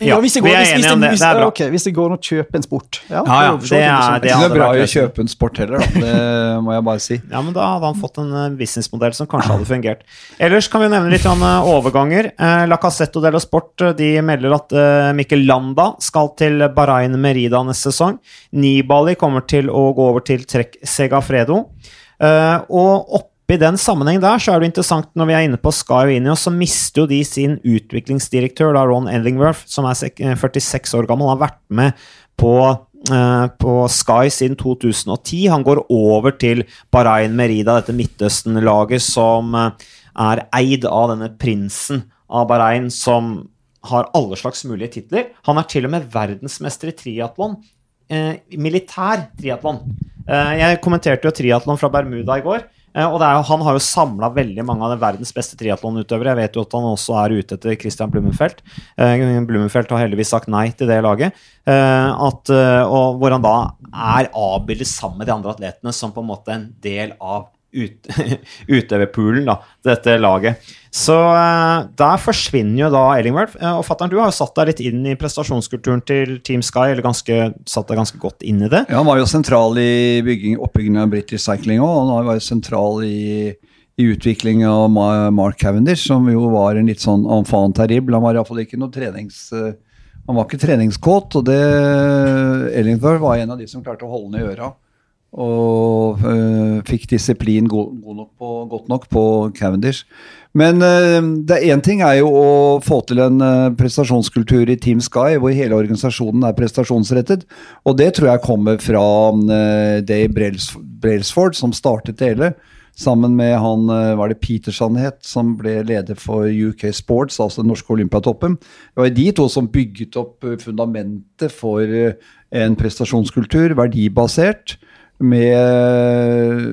Ja, hvis det vi går, er hvis, hvis enige om det. hvis- Det er bra. Okay, hvis det går an å kjøpe en sport. Ja, Ja, ja, det, er, det er- det Det er bra å kjøpe en sport heller, da. Det må jeg bare si. Ja, men da hadde han fått en eh, businessmodell som kanskje hadde fungert. Ellers kan vi nevne litt eh, overganger. Eh, La Cassetto dello Sport de melder at Mikkel Landa skal til Bahrain Merida neste sesong. Nibali kommer til å gå over til Trek Segafredo. Og og oppi den sammenheng der så er det interessant når vi er inne på Sky og Ineos, så mister jo de sin utviklingsdirektør, da Ron Ellingworth, som er eh, 46 år gammel. Har vært med på eh, på Sky siden 2010. Han går over til Bahrain Merida, dette Midtøsten-laget som eh, er eid av denne prinsen av Bahrain, som har alle slags mulige titler. Han er til og med verdensmester i triatlon. Eh, militær triatlon. Eh, jeg kommenterte jo triatlon fra Bermuda i går. Eh, og jo- Han har jo samla veldig mange av de verdens beste triatlonutøvere. Jeg vet jo at han også er ute etter Christian Blummenfelt. Blummenfelt har heldigvis sagt nei til det laget. Eh, at, eh, og hvor han da er avbildet sammen med de andre atletene som på en måte en del av ut, utøverpoolen, dette laget. Så eh, der forsvinner jo da Ellingworth. Eh, og fatter'n, du har jo satt deg litt inn i prestasjonskulturen til Team Sky, eller ganske, satt deg ganske godt inn i det. Ja, han var jo sentral i oppbyggingen av British Cycling òg. Han var jo sentral i, i utviklingen av Mark Cavendish, som jo var en litt sånn enfant terrible. Han var iallfall ikke noe trenings... eh, Han var ikke treningskåt, og det Ellingworth var en av de som klarte å holde ned øra. Og øh, fikk disiplin god, god nok på, godt nok på Cavendish. Men øh, det én ting er jo å få til en øh, prestasjonskultur i Team Sky hvor hele organisasjonen er prestasjonsrettet. Og det tror jeg kommer fra øh, Dave Brails, Brailsford, som startet det hele. Sammen med han var det Peterson het, som ble leder for UK Sports, altså den norske olympiatoppen. Det var de to som bygget opp fundamentet for en prestasjonskultur, verdibasert med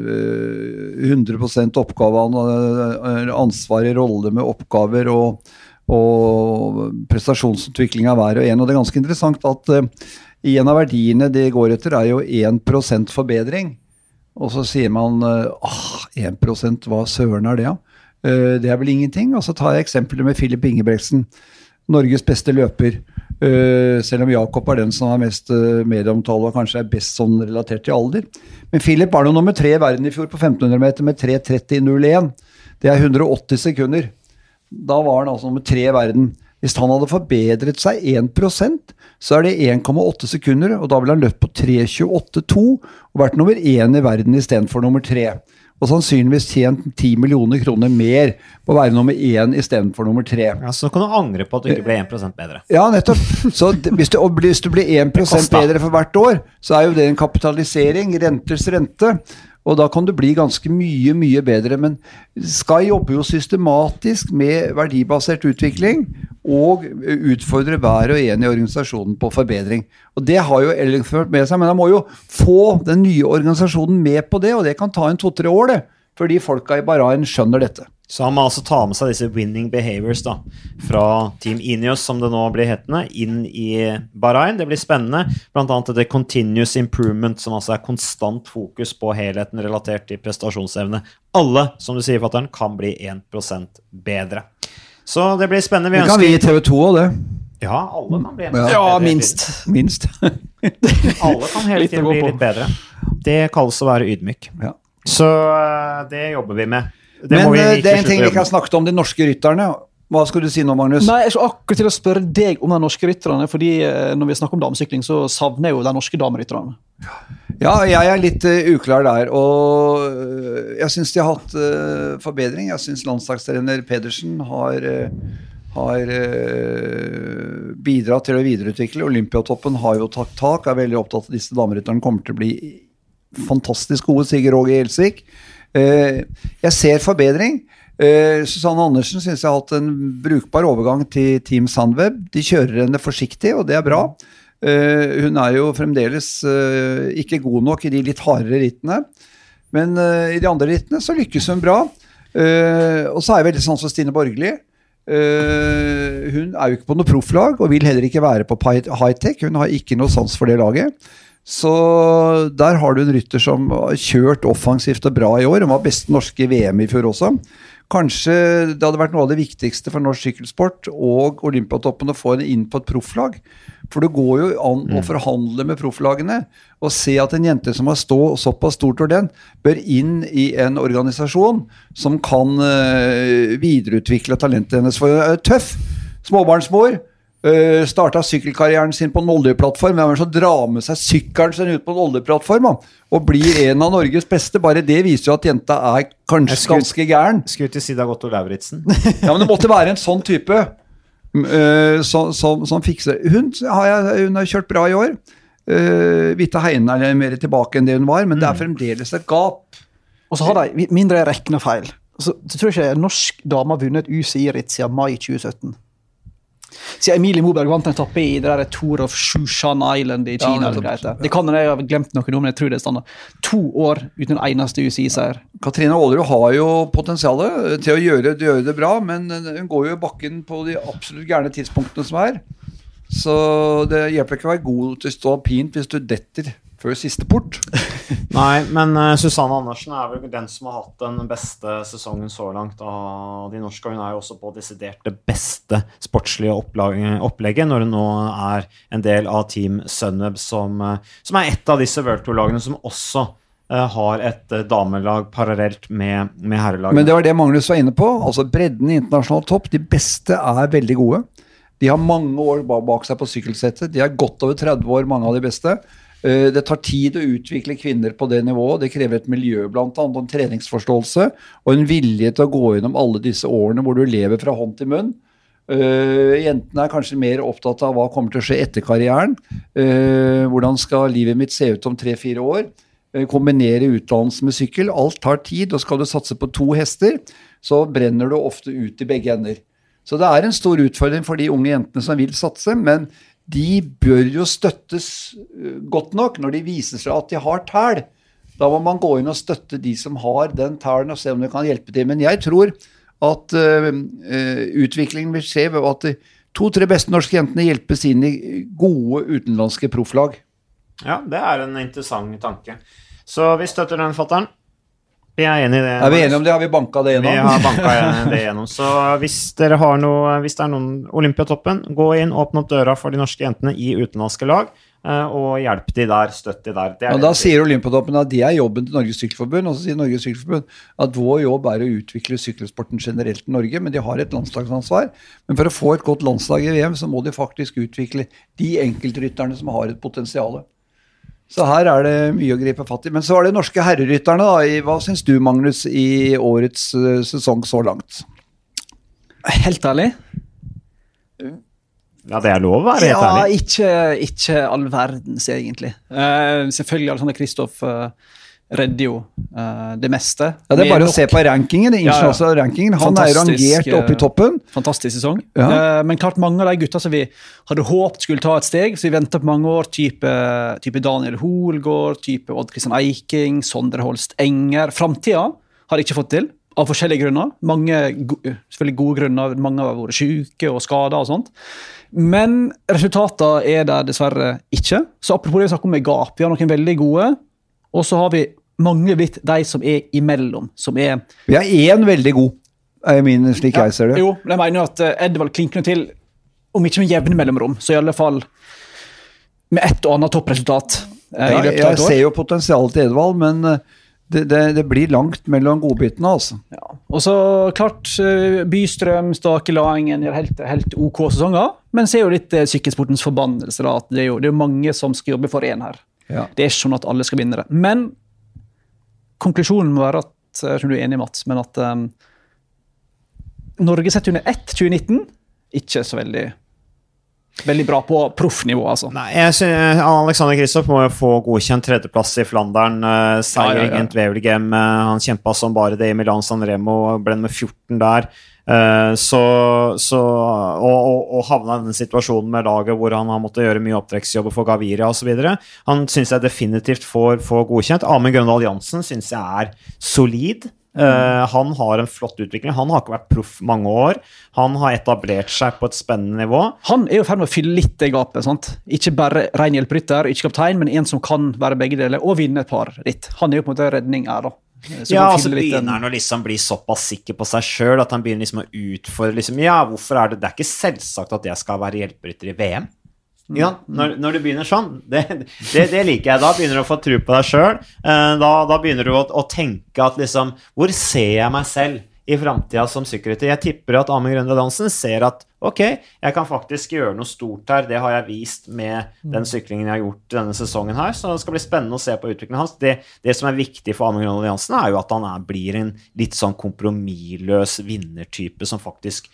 øh, 100 oppgave, øh, ansvar i rolle med oppgaver og, og prestasjonsutvikling av hver og en. Og det er ganske interessant at øh, en av verdiene de går etter, er jo 1% forbedring. Og så sier man ah, 1 hva søren er det? Eh, det er vel ingenting. Og så tar jeg eksempelet med Filip Ingebrigtsen. Norges beste løper. Eh, selv om Jakob er den som har mest uh, medieomtale og kanskje er best sånn relatert til alder. Men Philip var jo nummer tre i verden i fjor på 1500 meter med 3.30,01. Det er 180 sekunder. Da var han altså nummer tre i verden. Hvis han hadde forbedret seg 1% så er det 1,8 sekunder, og da ville han løpt på 3.28,2 og vært nummer én i verden istedenfor nummer tre. Og sannsynligvis tjent 10 millioner kroner mer på å være nummer én istedenfor nummer tre. Ja, så kan du angre på at du ikke ble 1% bedre. Ja, nettopp. Så hvis du, hvis du blir 1 koster. bedre for hvert år, så er jo det en kapitalisering, renters rente. Og da kan du bli ganske mye, mye bedre. Men Sky jobber jo systematisk med verdibasert utvikling og utfordrer hver og en i organisasjonen på forbedring. Og det har jo Ellingford med seg, men han må jo få den nye organisasjonen med på det, og det kan ta en to-tre år, det. Fordi folka i Bahrain skjønner dette. Så han må altså ta med seg disse winning behaviors da, fra Team Ineos, som det nå blir hetende, inn i Bahrain. Det blir spennende. Blant annet dette continuous improvement, som altså er konstant fokus på helheten relatert til prestasjonsevne. Alle, som du sier, fatter'n, kan bli 1% bedre. Så det blir spennende. Vi Det kan vi i TV 2 òg, det. Ja, alle kan bli 1 Ja, bedre. Ja, minst. Minst. Alle kan hele tiden bli litt bedre. Det kalles å være ydmyk. Ja. Så eh, det jobber vi med. Det Men må vi eh, det er en ting vi ikke har snakket om de norske rytterne. Hva skal du si nå, Magnus? Nei, Jeg skal akkurat til å spørre deg om de norske rytterne. fordi eh, Når vi snakker om damesykling, så savner jeg jo de norske damerytterne. Ja, jeg er litt uh, uklar der. Og uh, jeg syns de har hatt uh, forbedring. Jeg syns landslagstrener Pedersen har, har bidratt til å videreutvikle. Olympiatoppen har jo tatt tak, er veldig opptatt av disse damerytterne kommer til å bli fantastisk gode. Sigurd Åge Gjelsvik. Jeg ser forbedring. Uh, Susanne Andersen syns jeg har hatt en brukbar overgang til Team Sandweb. De kjører henne forsiktig, og det er bra. Uh, hun er jo fremdeles ikke god nok i de litt hardere rittene. Men i de andre rittene så lykkes hun bra. og så er jeg veldig sånn som Stine Borgli. hun er jo ikke på noe profflag og vil heller ikke være på high-tech. Hun har ikke noe sans for det laget. Så der har du en rytter som har kjørt offensivt og bra i år. Han var beste norske i VM i fjor også. Kanskje det hadde vært noe av det viktigste for norsk sykkelsport og Olympiatoppen å få henne inn på et profflag. For det går jo an å mm. forhandle med profflagene og se at en jente som har stå såpass stort talent, bør inn i en organisasjon som kan uh, videreutvikle talentet hennes. For hun er tøff småbarnsmor Uh, eh, Starta sykkelkarrieren sin på en oljeplattform. Hvem er det som drar med seg sykkelen sin ut på en oljeplattform da? og blir en av Norges beste? Bare det viser jo at jenta er kanskje skulle, ganske gæren. Skulle til Sida Gotto Lauritzen. ja, men det måtte være en sånn type uh, som, som, som, fikser hun har, jeg, hun har kjørt bra i år. Uh, Vita Heine er mer tilbake enn det hun var, men mm. det er mm. fremdeles et gap. Og så har de, mindre jeg regner feil, så, så tror jeg ikke norsk dame har vunnet UCI-ritt siden mai 2017. Siden Emilie Moberg vant en etappe i det der Tour of Shushan Island i Kina. Ja, det, det kan hende jeg har glemt noe nå, men jeg tror det er standard. To år uten en eneste UCI-seier. Katrine Aalerud har jo potensialet til å gjøre, gjøre, det bra, men hun går jo i bakken på de absolutt gærne tidspunktene som er. Så det hjelper ikke å være god til å stå pint hvis du detter før siste port. Nei, men uh, Susanne Andersen er vel den som har hatt den beste sesongen så langt av de norske. Hun er jo også på desidert det beste sportslige opplegget når hun nå er en del av Team Sunweb, som, uh, som er et av disse World Tour-lagene som også uh, har et damelag parallelt med, med herrelaget. Men det var det Magnus var inne på. altså Bredden i internasjonal topp. De beste er veldig gode. De har mange år bak seg på sykkelsettet. De er godt over 30 år, mange av de beste. Eh, det tar tid å utvikle kvinner på det nivået. Det krever et miljø, bl.a. en treningsforståelse og en vilje til å gå gjennom alle disse årene hvor du lever fra hånd til munn. Uh, jentene er kanskje mer opptatt av hva kommer til å skje etter karrieren. Uh, hvordan skal livet mitt se ut om tre-fire år? Uh, kombinere utdannelse med sykkel. Alt tar tid, og skal du satse på to hester, så brenner du ofte ut i begge ender. Så det er en stor utfordring for de unge jentene som vil satse, men de bør jo støttes eh, godt nok når de viser seg at de har tæl. Da må man gå inn og støtte de som har den tælen, og se om det kan hjelpe til. Men jeg tror at uh, utviklingen vil skje ved at to-tre beste norske jentene hjelpes inn i gode utenlandske profflag. Ja, det er en interessant tanke. Så vi støtter den, fatter'n. Vi er enige i det. Er vi enige om det? Har vi banka det gjennom? Vi har banka det gjennom. Så hvis dere har noe, hvis det er noen Olympiatoppen, gå inn, åpne opp døra for de norske jentene i utenlandske lag. Eh, og hjelp de der, støtt de der. og Da sier Olympiatoppen at det er jobben til Norges Sykkelforbund. Og så sier Norges Sykkelforbund at vår jobb er å utvikle sykkelsporten generelt i Norge, men de har et landslagsansvar. Men for å få et godt landslag i VM, så må de faktisk utvikle de enkeltrytterne som har et potensial. Så her er det mye å gripe fatt i. Men så var det norske herrerytterne. da. Hva syns du, Magnus, i årets uh, sesong så langt? Helt ærlig? Ja, det er lov å være helt ja, ærlig. Ikke, ikke all verdens, egentlig. Uh, selvfølgelig Alexander Kristoff uh, redder jo uh, det meste. Ja, Det er bare å se på rankingen. Det ja, ja. rankingen. Han er rangert oppe i toppen. Fantastisk sesong. Ja. Uh, men klart mange av de gutta som vi hadde håpet skulle ta et steg, så vi venta på mange år, type, type Daniel Hoelgaard, type Odd Kristian Eiking, Sondre Holst Enger. Framtida har de ikke fått til, av forskjellige grunner. Mange selvfølgelig gode grunner, mange har vært syke og skada og sånt. Men resultatene er der dessverre ikke. Så apropos det vi snakker om med gap, vi har noen veldig gode. Og så har vi mange blitt de som er imellom. Som er Vi har én veldig god, er min, slik ja, jeg ser det. Jo, men jeg mener jo at eh, Edvald klinker til, om ikke med jevne mellomrom, så i alle fall med ett og annet toppresultat. Eh, ja, jeg ser jo potensialet til Edvald, men det, det, det, blir langt mellom godbitene, altså. Ja. Og så klart, eh, Bystrøm, Stakelangen gjør helt, helt OK sesonger. Men så er jo litt eh, sykkelsportens forbannelse. da, at Det er jo det er mange som skal jobbe for én her. Ja. Det er ikke sånn at alle skal vinne det. Men konklusjonen må være at jeg tror du er enig, Mats, men at um, Norge sett under ett 2019 ikke så veldig veldig bra på proffnivå, altså. Nei, jeg synes, Alexander Kristoff må jo få godkjent tredjeplass i Flandern. Uh, seier ja, ja, ja. Han kjempa som bare det i Milan San Remo, ble med 14 der. Uh, så, så, og, og, og havna i den situasjonen med laget hvor han har måttet gjøre mye opptrekksjobber for Gaviria osv. Han syns jeg definitivt får, får godkjent. Amund Grøndal Jansen syns jeg er solid. Uh, han har en flott utvikling. Han har ikke vært proff mange år. Han har etablert seg på et spennende nivå. Han er jo i ferd med å fylle litt det gapet. sant? Ikke bare ren hjelperytter, ikke kaptein, men en som kan være begge deler og vinne et par ritt. Han er jo på en måte redning her, da. Ja, og så begynner han å liksom bli såpass sikker på seg sjøl at han begynner liksom å utfordre liksom, Ja, hvorfor er det Det er ikke selvsagt at jeg skal være hjelperytter i VM. Ja, når, når, du begynner sånn, det, det, det, liker jeg. Da begynner du å få tro på deg sjøl. Eh, da, da, begynner du å, å, tenke at liksom Hvor ser jeg meg selv i framtida som sykkelrytter? Jeg tipper at Amund Grøndahl Hansen ser at ok, jeg kan faktisk gjøre noe stort her. Det har jeg vist med den mm. syklingen jeg har gjort denne sesongen her. Så det skal bli spennende å se på utviklingen hans. Det, det som er viktig for Amund Grøndahl Jansen, er jo at han er, blir en litt sånn kompromissløs vinnertype som faktisk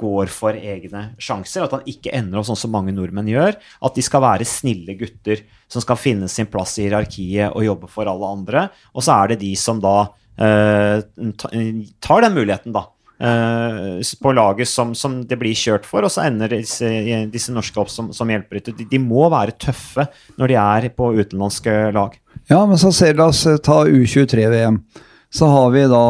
går for egne sjanser. At han ikke ender opp sånn som mange nordmenn gjør. At de skal være snille gutter som skal finne sin plass i hierarkiet og jobbe for alle andre. Og så er det de som da tar den muligheten, da Uh, på laget som, som, det blir kjørt for, og så ender disse, disse norske opp som, som hjelperytter. De, de, må være tøffe når de er på utenlandske lag. Ja, men så ser La oss ta U23-VM. Så har vi da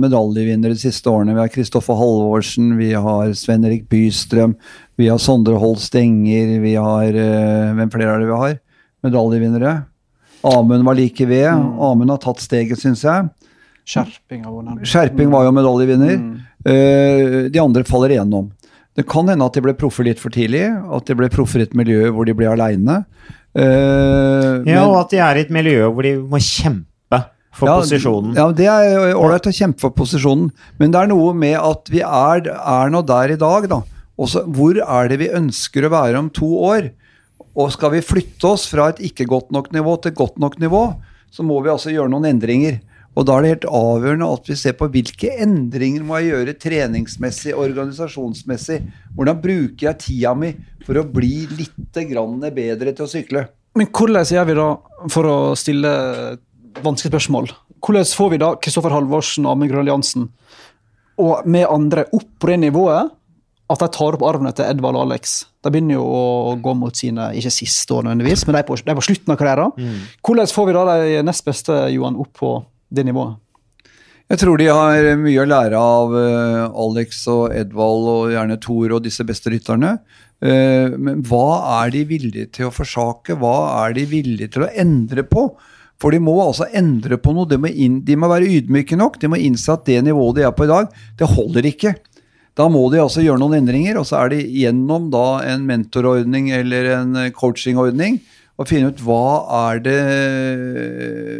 medaljevinnere de siste årene. Vi har Kristoffer Halvorsen, vi har Sven Erik Bystrøm, vi har Sondre Holst Enger, vi har Hvem flere er det vi har? Medaljevinnere. Amund var like ved. Mm. Amund har tatt steget, syns jeg. Skjerping, Skjerping var jo medaljevinner. Mm. Uh, de andre faller igjennom. Det kan hende at de ble proffer litt for tidlig, at de ble proffer i et miljø hvor de ble aleine. Uh, eh, ja, men, og at de er i et miljø hvor de må kjempe for ja, posisjonen. Ja, det er ålreit å kjempe for posisjonen, men det er noe med at vi er, er nå der i dag, da. Også, hvor er det vi ønsker å være om to år? Og skal vi flytte oss fra et ikke godt nok nivå til godt nok nivå, så må vi altså gjøre noen endringer. Og da er det helt avgjørende at vi ser på hvilke endringer må jeg gjøre treningsmessig, organisasjonsmessig. Hvordan bruker jeg tida mi for å bli litt bedre til å sykle? Men hvordan gjør vi da, for å stille vanskelige spørsmål, hvordan får vi da Kristoffer Halvorsen og Amund Grønli Jansen og med andre opp på det nivået at de tar opp arvene til Edvald og Alex? De begynner jo å gå mot sine ikke siste år nødvendigvis, men de er på, de er på slutten av karrieren. Mm. Hvordan får vi da de nest beste Johan, opp på det nivået? Jeg tror de har mye å lære av uh, Alex og Edvald og gjerne Thor og disse beste rytterne. Uh, men hva er de villige til å forsake? Hva er de villige til å endre på? For de må altså endre på noe. De må, inn, de må være ydmyke nok. De må innse at det nivået de er på i dag, det holder ikke. Da må de altså gjøre noen endringer, og så er de gjennom da en mentorordning eller en coachingordning og finne ut hva er det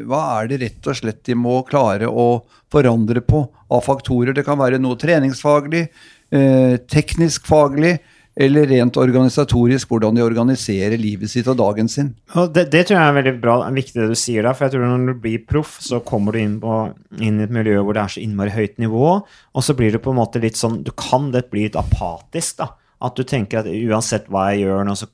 hva er det rett og slett de må klare å forandre på av faktorer. Det kan være noe treningsfaglig, eh, teknisk faglig, eller rent organisatorisk, hvordan de organiserer livet sitt og dagen sin. Det, det, tror jeg er veldig bra, viktig det du sier der. For jeg tror når du blir proff, så kommer du inn, på, inn, i et miljø hvor det er så innmari høyt nivå, og så blir det på en måte litt sånn Du kan det bli litt apatisk, da. At du tenker at uansett hva jeg gjør nå, så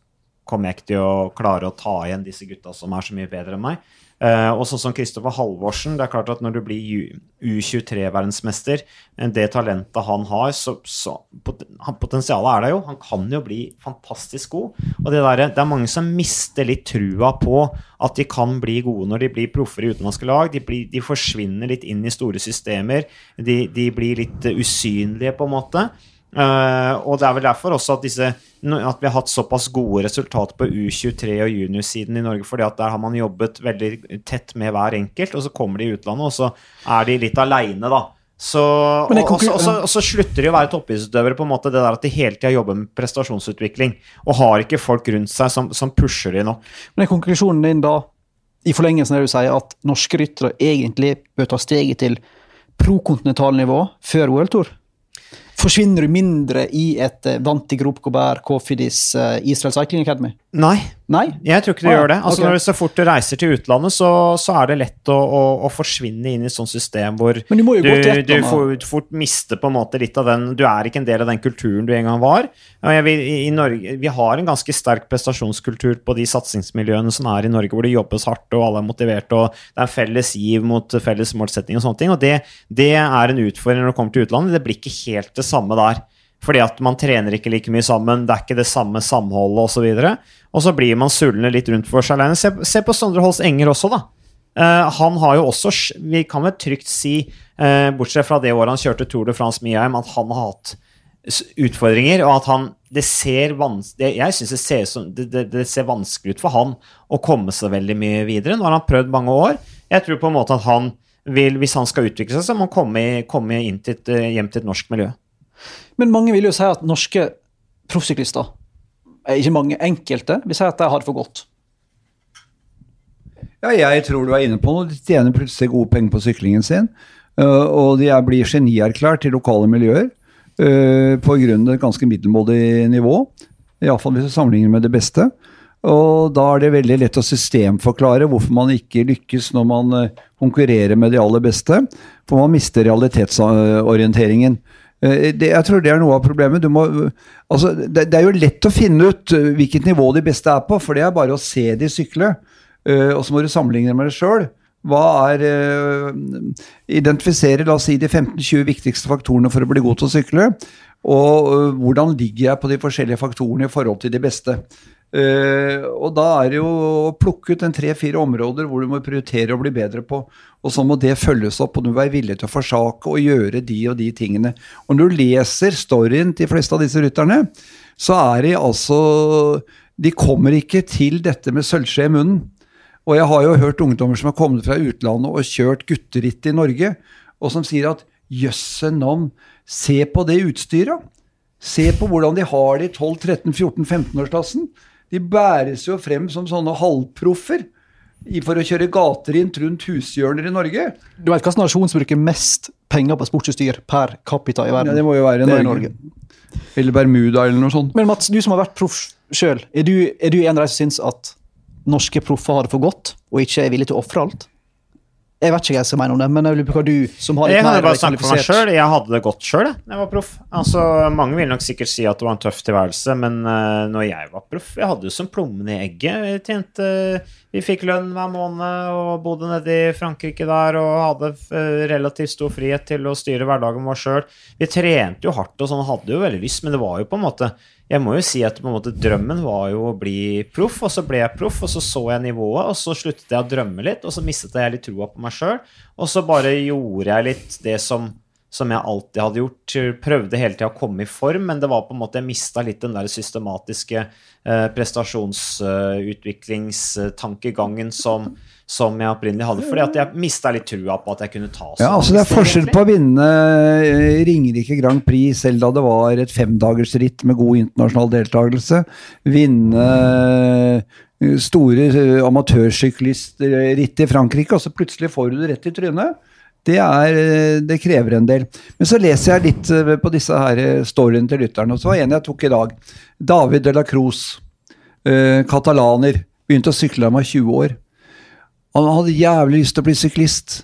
kommer jeg ikke til å klare å ta igjen disse gutta som er så mye bedre enn meg. Uh, og sånn som Kristoffer Halvorsen, det er klart at når du blir U23-verdensmester, det talentet han har, så, så Potensialet er der jo. Han kan jo bli fantastisk god. Og det, der, det er mange som mister litt trua på at de kan bli gode når de blir proffer i utenlandske lag. De, blir, de, forsvinner litt inn i store systemer. De, de blir litt usynlige, på en måte. Uh, og det er vel derfor også at, disse, at, vi har hatt såpass gode resultater på U23 og juniorsiden i Norge. fordi at der har man jobbet veldig tett med hver enkelt, og så kommer de i utlandet, og så er de litt aleine, da. Så, og, også, også, og, så slutter de å være toppidrettsutøvere på en måte det der at de hele tida jobber med prestasjonsutvikling og har ikke folk rundt seg som, som pusher de nok. Men er konklusjonen din da i forlengelsen av det du sier, at norske ryttere egentlig bør ta steget til prokontinentalnivå før World Tour? Forsvinner du mindre i et uh, Vanti Grop Gobert, Kofidis, uh, Israel Cycling Academy? Nei. Nei? Jeg tror ikke det ah, gjør det. Altså, okay. når du Så fort du reiser til utlandet, så, så er det lett å, å, å, forsvinne inn i et sånt system hvor du, du, du får fort mister på en måte litt av den Du er ikke en del av den kulturen du en gang var. Vil, i Norge, vi har en ganske sterk prestasjonskultur på de satsingsmiljøene som er i Norge, hvor det jobbes hardt og alle er motiverte, og det er felles giv mot felles målsetting og sånne ting. Og det, det er en utfordring når du kommer til utlandet. Det blir ikke helt det samme der. Fordi at man trener ikke like mye sammen, det er ikke det samme samholdet osv. Og, og så blir man sulne litt rundt for seg alene. Se, se, på Sondre Holst Enger også, da. Uh, han har jo også, vi kan vel trygt si, uh, bortsett fra det året han kjørte Tour de France Mieheim, at han har hatt utfordringer, og at han det ser vanskelig Jeg syns det, det, det, det, ser vanskelig ut for han å komme seg veldig mye videre. Nå har han prøvd mange år. Jeg tror på en måte at han vil, hvis han skal utvikle seg, så må han komme, komme inn til et, eh, hjem til et norsk miljø. Men mange vil jo si at norske proffsyklister, ikke mange, enkelte, vil si at de har det for godt. Ja, jeg tror du er inne på noe. De tjener plutselig gode penger på syklingen sin. Og de blir genierklært i lokale miljøer på grunn av et ganske middelmådig nivå. Iallfall hvis du sammenligner med det beste. Og da er det veldig lett å systemforklare hvorfor man ikke lykkes når man konkurrerer med de aller beste. For man mister realitetsorienteringen. Eh, det, jeg tror det er noe av problemet. Må, altså, det, det, er jo lett å finne ut eh, hvilket nivå de beste er på, for det er bare å se de sykle. Uh, og så må du sammenligne med deg sjøl. Hva er uh, Identifisere la oss si, de 15-20 viktigste faktorene for å bli god til å sykle. Og uh, hvordan ligger jeg på de forskjellige faktorene i forhold til de beste. Uh, og da er det jo å plukke ut en tre-fire områder hvor du må prioritere å bli bedre på. Og så må det følges opp, og du må være villig til å forsake og gjøre de og de tingene. Og når du leser storyen til de fleste av disse rytterne, så er de altså De kommer ikke til dette med sølvskje i munnen. Og jeg har jo hørt ungdommer som har kommet fra utlandet og kjørt gutteritt i Norge, og som sier at jøsse navn, se på det utstyret. Se på hvordan de har det i 12-13-14-15-årsklassen. De bæres jo frem som sånne halvproffer for å kjøre gaterint rundt hushjørner i Norge. Du vet hvilken nasjon som bruker mest penger på sportsutstyr per capita i verden? Ja, det må jo være Norge. Norge. Eller Bermuda eller noe sånt. Men Mats, du som har vært proff sjøl, er, er, du en av de som syns at norske proffer har det for godt, og ikke er villig til å ofre alt? Jeg vet ikke hva jeg skal mene om det, men jeg lurer på hva du som har litt jeg mer bare snakke for meg selv. Jeg hadde det godt sjøl da jeg var proff. Altså, mange vil nok sikkert si at det var en tøff tilværelse, men uh, når jeg var proff Jeg hadde jo som plommen i egget. Jeg tjente, vi fikk lønn hver måned og bodde nede i Frankrike der og hadde uh, relativt stor frihet til å styre hverdagen vår sjøl. Vi trente jo hardt og sånn, hadde jo veldig lyst, men det var jo på en måte jeg må jo si at på en måte drømmen var jo å bli proff, og så ble jeg proff, og så så jeg nivået, og så sluttet jeg å drømme litt, og så mistet jeg litt troa på meg sjøl, og så bare gjorde jeg litt det som, som jeg alltid hadde gjort. Prøvde hele tida å komme i form, men det var på en måte jeg mista litt den der systematiske eh, prestasjonsutviklingstankegangen som som jeg opprinnelig hadde. Fordi at jeg mista litt trua på at jeg kunne ta sånn. Ja, altså Det er forskjell på å vinne eh, Ringerike Grand Prix selv da det var et femdagersritt med god internasjonal deltakelse. Vinne eh, store eh, amatørsyklistritt i Frankrike, og så plutselig får du det rett i trynet. Det, er, det, krever en del. Men så leser jeg litt på disse her storyene til lytterne. Og så var en jeg tok i dag. David de la Cruz, eh, katalaner. Begynte å sykle da han var 20 år. Han hadde jævlig lyst til å bli syklist.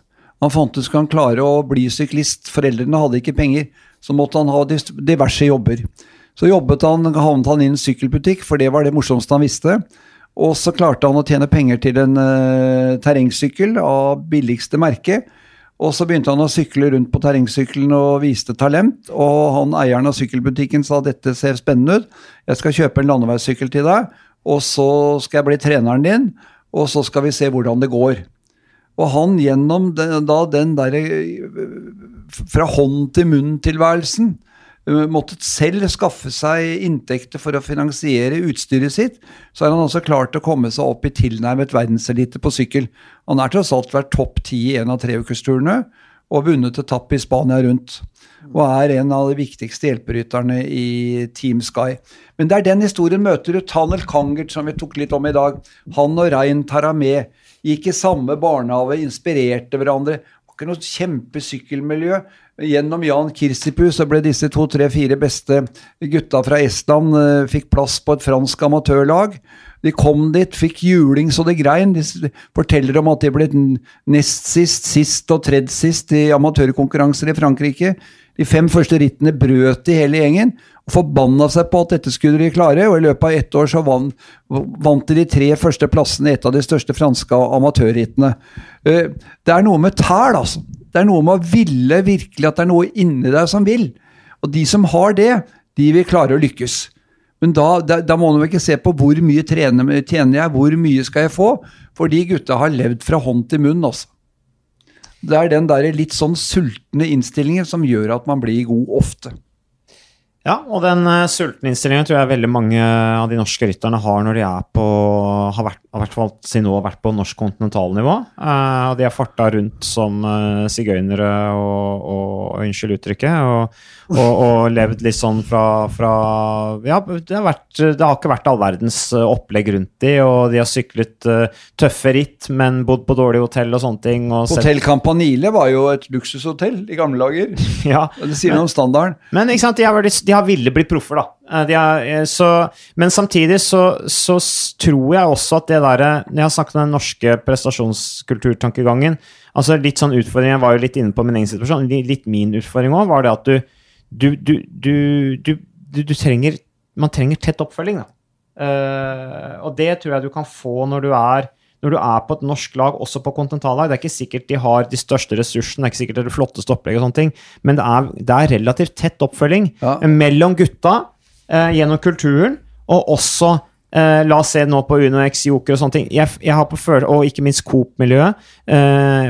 Han fant ut skulle han klare å bli syklist. Foreldrene hadde ikke penger, så måtte han ha diverse jobber. Så jobbet han, havnet han i en sykkelbutikk, for det var det morsomste han visste. Og så klarte han å tjene penger til en uh, terrengsykkel av billigste merke. Og så begynte han å sykle rundt på terrengsykkelen og viste talent. Og han eieren av sykkelbutikken sa dette ser spennende ut, jeg skal kjøpe en landeveissykkel til deg, og så skal jeg bli treneren din og så skal vi se hvordan det går. Og han gjennom den, da den derre fra hånd til munn-tilværelsen eh, måttet selv skaffe seg inntekter for å finansiere utstyret sitt, så har han også klart å komme seg opp i tilnærmet verdenselite på sykkel. Han er tross alt vært topp ti i en av treukersturene og vunnet etapp i Spania rundt. Og er en av de viktigste hjelperytterne i Team Sky. Men det er den historien møter du Tanel Kangert, som vi tok litt om i dag. Han og Rein Taramé gikk i samme barnehage, inspirerte hverandre. Ikke noe kjempesykkelmiljø. Gjennom Jan Kirsipu så ble disse to, tre, fire beste gutta fra Estland uh, fikk plass på et fransk amatørlag. De kom dit, fikk juling så det grein. De forteller om at de ble nest sist, sist og tredje sist i amatørkonkurranser i Frankrike. De fem første rittene brøt de hele gjengen forbanna seg på at dette skulle de klare. og I løpet av ett år så vant, vant de de tre første plassene i et av de største franske amatørrittene. Uh, det er noe med tæl, altså. Det er noe med å ville virkelig at det er noe inni deg som vil. Og de som har det, de vil klare å lykkes. Men da, da, da må man ikke se på hvor mye trener, tjener jeg, hvor mye skal jeg få? For de gutta har levd fra hånd til munn, altså. Det er den der litt sånn sultne innstillingen som gjør at man blir god ofte. Ja, og den uh, sultne innstillingen tror jeg veldig mange av de norske rytterne har når de er på har vært, har vært, til nå vært på norsk kontinentalnivå. Uh, og de har farta rundt som uh, sigøynere og, og, Unnskyld uttrykket. Og, og, og, levd litt sånn fra, fra Ja, det har, vært, det har, ikke vært all verdens opplegg rundt de, og de har syklet uh, tøffe ritt, men bodd på dårlig hotell og sånne ting. Og hotell Campanile var jo et luksushotell i gamle dager. ja, det sier noe om standarden. Men ikke sant, de har, de har ville blitt proffer, da. Eh, har, så, men samtidig så, så, tror jeg også at det derre Når jeg har snakket om den norske prestasjonskulturtankegangen altså Litt sånn utfordring, Jeg var jo litt inne på min egen situasjon. Litt min utfordring òg var det at du du, du, du, du, trenger Man trenger tett oppfølging, da. Uh, og det tror jeg du kan få når du er når du er på et norsk lag, også på kontinentallag. Det er ikke sikkert de har de største ressursene, det er ikke sikkert det er det flotteste opplegget, og sånne ting, men det er, det er relativt tett oppfølging ja. mellom gutta eh, gjennom kulturen, og også Eh, La oss se nå på Uno X Joker og sånne ting. Jeg, jeg har på følelse, og ikke minst Coop-miljøet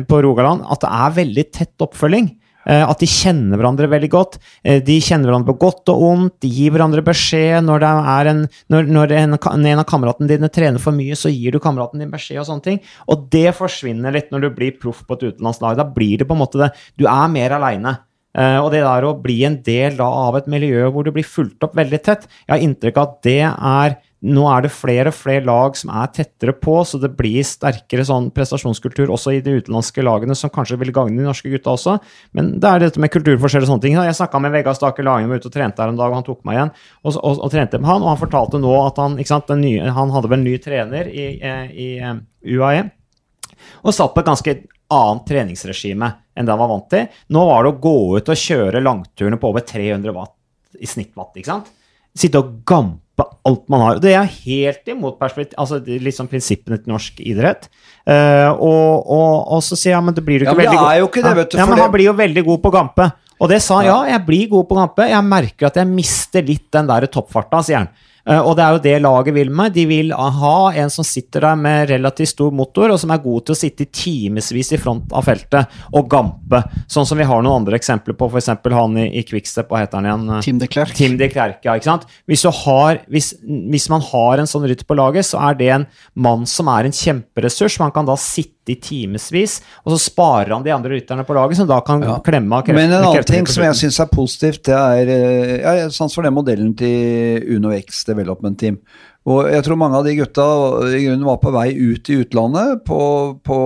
på Rogaland, at det er veldig tett oppfølging. Eh, at de kjenner hverandre veldig godt. Eh, de kjenner hverandre på godt og ondt. De gir hverandre beskjed når, en, når, når en, en, av kameratene dine trener for mye, så gir du kameraten din beskjed og sånne ting. Og det forsvinner litt når du blir proff på et utenlandslag. Da blir det på en måte det Du er mer aleine. Uh, og det der å bli en del av et miljø hvor du blir fulgt opp veldig tett, jeg har inntrykk av at det er nå er det flere og flere lag som er tettere på, så det blir sterkere sånn prestasjonskultur også i de utenlandske lagene, som kanskje vil gagne de norske gutta også. Men det er dette med kulturforskjell og sånne ting. Jeg snakka med Vegard Stake Lagen var ute og trente her en dag, og han tok meg igjen og, og, og, trente med han. Og han fortalte nå at han, sant, nye, han hadde vel en ny trener i, i, i eh, UAE, og satt på et ganske annet treningsregime enn det han var vant til. Nå var det å gå ut og kjøre langturene på over 300 watt i snittwatt. ikke sant? Sitte og gampe alt man har. Det er helt imot altså liksom prinsippene til norsk idrett. Uh, og, og, og, så sier han men det blir du ikke ja, veldig god jo ikke det, vet du, ja, men Han blir jo veldig god på gampe. Og det sa han, ja, jeg blir god på gampe. Jeg merker at jeg mister litt den der toppfarta, sier han. Eh, og det er jo det laget vil med. De vil ha en som sitter der med relativt stor motor, og som er god til å sitte timevis i front av feltet og gampe. Sånn som vi har noen andre eksempler på, f.eks. han i, i Quickstep, hva heter han igjen? Tim de Klerk. Tim de Klerk, ja, ikke sant? Hvis, har, hvis, hvis man har en sånn rytter på laget, så er det en mann som er en kjemperessurs. Man kan da sitte i timevis, og så sparer han de andre rytterne på laget, som da kan ja. klemme av krefter. Men en annen ting som jeg syns er positivt, det er eh, Jeg har sans for den modellen til Uno X Development Team. Og jeg tror mange av de gutta i grunnen var på vei ut i utlandet på, på,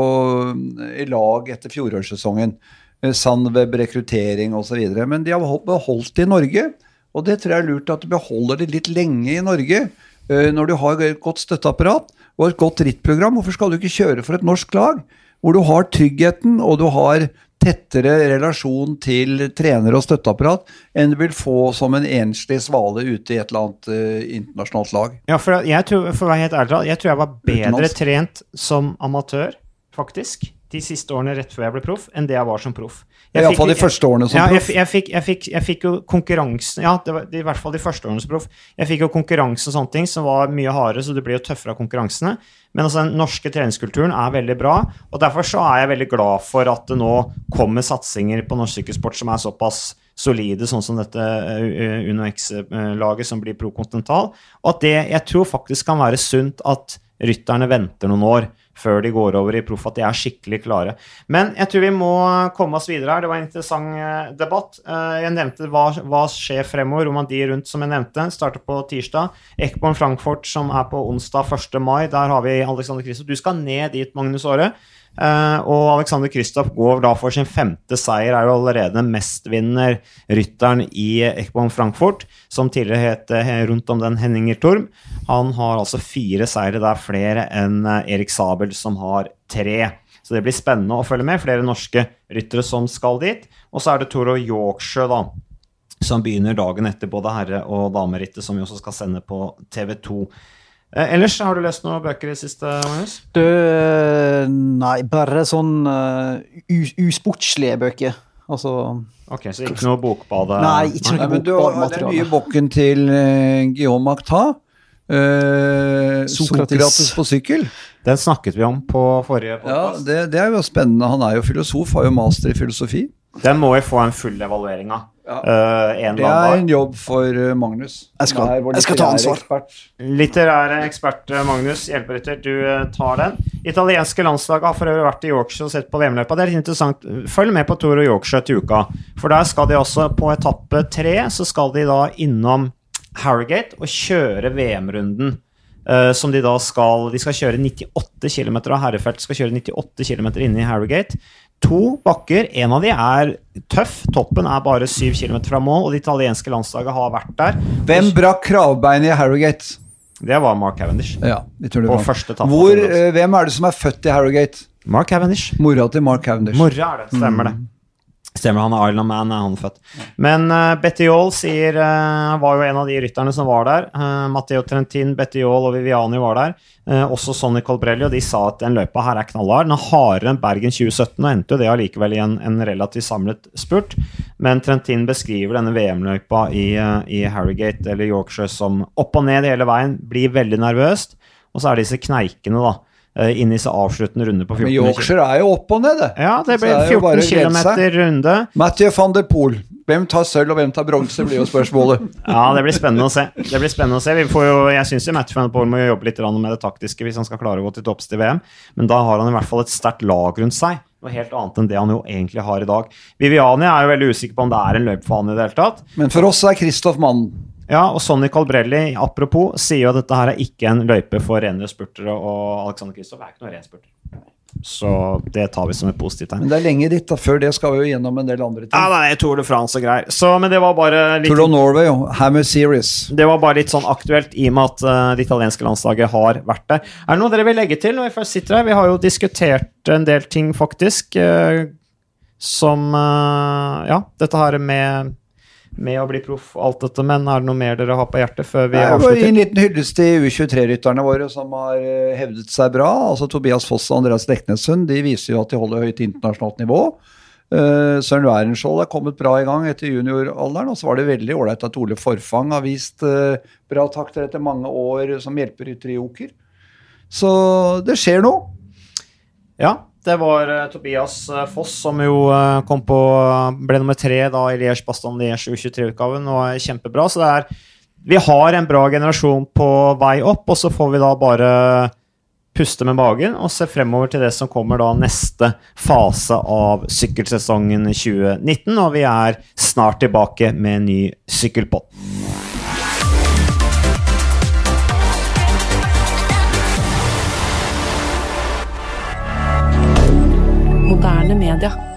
i lag etter fjorårssesongen. Eh, Sandweb, rekruttering osv. Men de har beholdt det i Norge, og det tror jeg er lurt at du beholder det litt lenge i Norge. Eh, når du har et godt støtteapparat og et godt rittprogram, hvorfor skal du ikke kjøre for et norsk lag? Hvor du har tryggheten, og du har tettere relasjon til trener og støtteapparat enn du vil få som en enslig svale ute i et eller annet uh, internasjonalt lag. Ja, for jeg tror, for å være helt ærlig, jeg tror jeg var bedre Utenlands. trent som amatør, faktisk, de siste årene rett før jeg ble proff, enn det jeg var som proff. Iallfall de første årene som ja, proff. Jeg, jeg, jeg, jeg, fikk, jo konkurransen Ja, det var i hvert fall de første årene som proff. Jeg fikk jo konkurransen og sånne ting som var mye hardere, så det blir jo tøffere av konkurransene. Men altså, den norske treningskulturen er veldig bra, og derfor så er jeg veldig glad for at det nå kommer satsinger på norsk sykkelsport som er såpass solide, sånn som dette uh, Uno X-laget som blir pro kontinental. Og at det jeg tror faktisk kan være sunt at rytterne venter noen år før de går over i proff, at de er skikkelig klare. Men jeg tror vi må komme oss videre her. Det var en interessant eh, debatt. Eh, jeg nevnte hva, hva skjer fremover. Romandie rundt, som jeg nevnte, starter på tirsdag. Ekborn Frankfurt, som er på onsdag 1. mai. Der har vi Alexander Kristoff. Du skal ned dit, Magnus Aare. Uh, og Alexander Kristoff går da for sin femte seier, er jo allerede mestvinner rytteren i Ekbom Frankfurt, som tidligere het rundt om den Henninger Torm. Han har altså fire seire, det er flere enn uh, Erik Sabel, som har tre. Så det blir spennende å følge med. Flere norske ryttere som skal dit. Og så er det Toro Yorkshire, da. Som begynner dagen etter både herre- og damerittet, som vi også skal sende på TV2. Eh, ellers, har du lest noen bøker i det siste, Magnus? Du, eh, nei, bare sånn uh, usportslige bøker. Altså Ok, Så ikke noe bokbade? Nei, ikke noe bokbademateriale. Det er mye boken til uh, Guillaume Acta. Uh, Sokrates. Sokrates på sykkel. Den snakket vi om på forrige podkast. Ja, det, det, er jo spennende. Han er jo filosof, har jo master i filosofi. Den må vi få en full evaluering av. Ja. Uh, det er en jobb for uh, Magnus. Jeg skal, jeg skal ta ansvar. Ekspert. Litterær ekspert uh, Magnus, hjelperytter, du tar den. Italienske landslaget har for øvrig vært i Yorkshire og sett på VM-løpet, Det er litt interessant. Følg med på Tour og Yorkshire til uka. For der skal de også, på etappe tre, så skal de da innom Harrogate og kjøre VM-runden. som de da skal De skal kjøre 98 km, av herrefeltet skal kjøre 98 km inne i Harrogate. To bakker. En av de er tøff. Toppen er bare 7 km fra mål, og det italienske landslaget har vært der. Hvem brakk kravbeinet i Harrogate? Det var Mark Cavendish. Ja, på første etappe. Hvor, uh, hvem er det som er født i Harrogate? Mark Cavendish. Mora til Mark Cavendish. Mora er det, stemmer mm. det. Stemmer, han er Island Man, er han født. Men uh, Betty sier, uh, var jo en av de rytterne som var der. Uh, Matteo Trentin, Betty Yall og Viviani var der. Uh, også Sonny Colbrelli, og de sa at den løypa her er knallhard. Den er hardere enn Bergen 2017, og endte jo det allikevel i en, en, relativt samlet spurt. Men Trentin beskriver denne VM-løypa i, i Harrogate eller Yorkshire som opp og ned hele veien. Blir veldig nervøst. Og så er det disse kneikene, da Eh, inn i så avsluttende runde på 14 Men Yorkshire er jo opp og ned, det. Ja, det blir 14 km runde. Mathieu van der Poel. Hvem tar sølv og hvem tar bronse, blir jo spørsmålet. ja, det blir spennende å se. Det blir spennende å se. Jo, jeg syns Mathieu van der Poel må jobbe litt med det taktiske hvis han skal klare å gå til topps til VM, men da har han i hvert fall et sterkt lag rundt seg. Noe helt annet enn det han jo egentlig har i dag. Viviani er jo veldig usikker på om det er en løype for han i det hele tatt. Men for oss er Kristoff mannen. Ja, og Sonny Calbrelli, apropos, sier jo at dette her er ikke en løype for rene spurtere, og Alexander Kristoff er ikke noen ren spurter. Så det tar vi som et positivt tegn. Men det er lenge dit, da. Før det skal vi jo gjennom en del andre ting. Ja, nei, Tour de France og greier. Så, men det var bare litt Tour of Norway, jo. Hammer Series. Det var bare litt sånn aktuelt i og med at uh, det italienske landslaget har vært der. Er det noe dere vil legge til når vi først sitter her? Vi har jo diskutert en del ting, faktisk. Uh, som uh, Ja, dette her med med å bli proff og alt dette, men er det noe mer dere har på hjertet før vi avslutter? En liten hyllest til U23-rytterne våre som har eh, hevdet seg bra. altså Tobias Foss og Andreas Leknessund de viser jo at de holder høyt internasjonalt nivå. Uh, Søren Wærenskiold er kommet bra i gang etter junioralderen. Og så var det veldig ålreit at Ole Forfang har vist uh, bra takter etter mange år som hjelperytter i Joker. Så det skjer noe. Ja, det var uh, Tobias uh, Foss som jo uh, kom på ble nummer tre da i Liège Baston Liège U23-utgaven og er kjempebra. Så det er Vi har en bra generasjon på vei opp, og så får vi da bare puste med magen og se fremover til det som kommer da neste fase av sykkelsesongen 2019. Og vi er snart tilbake med en ny sykkelpott. Moderne media.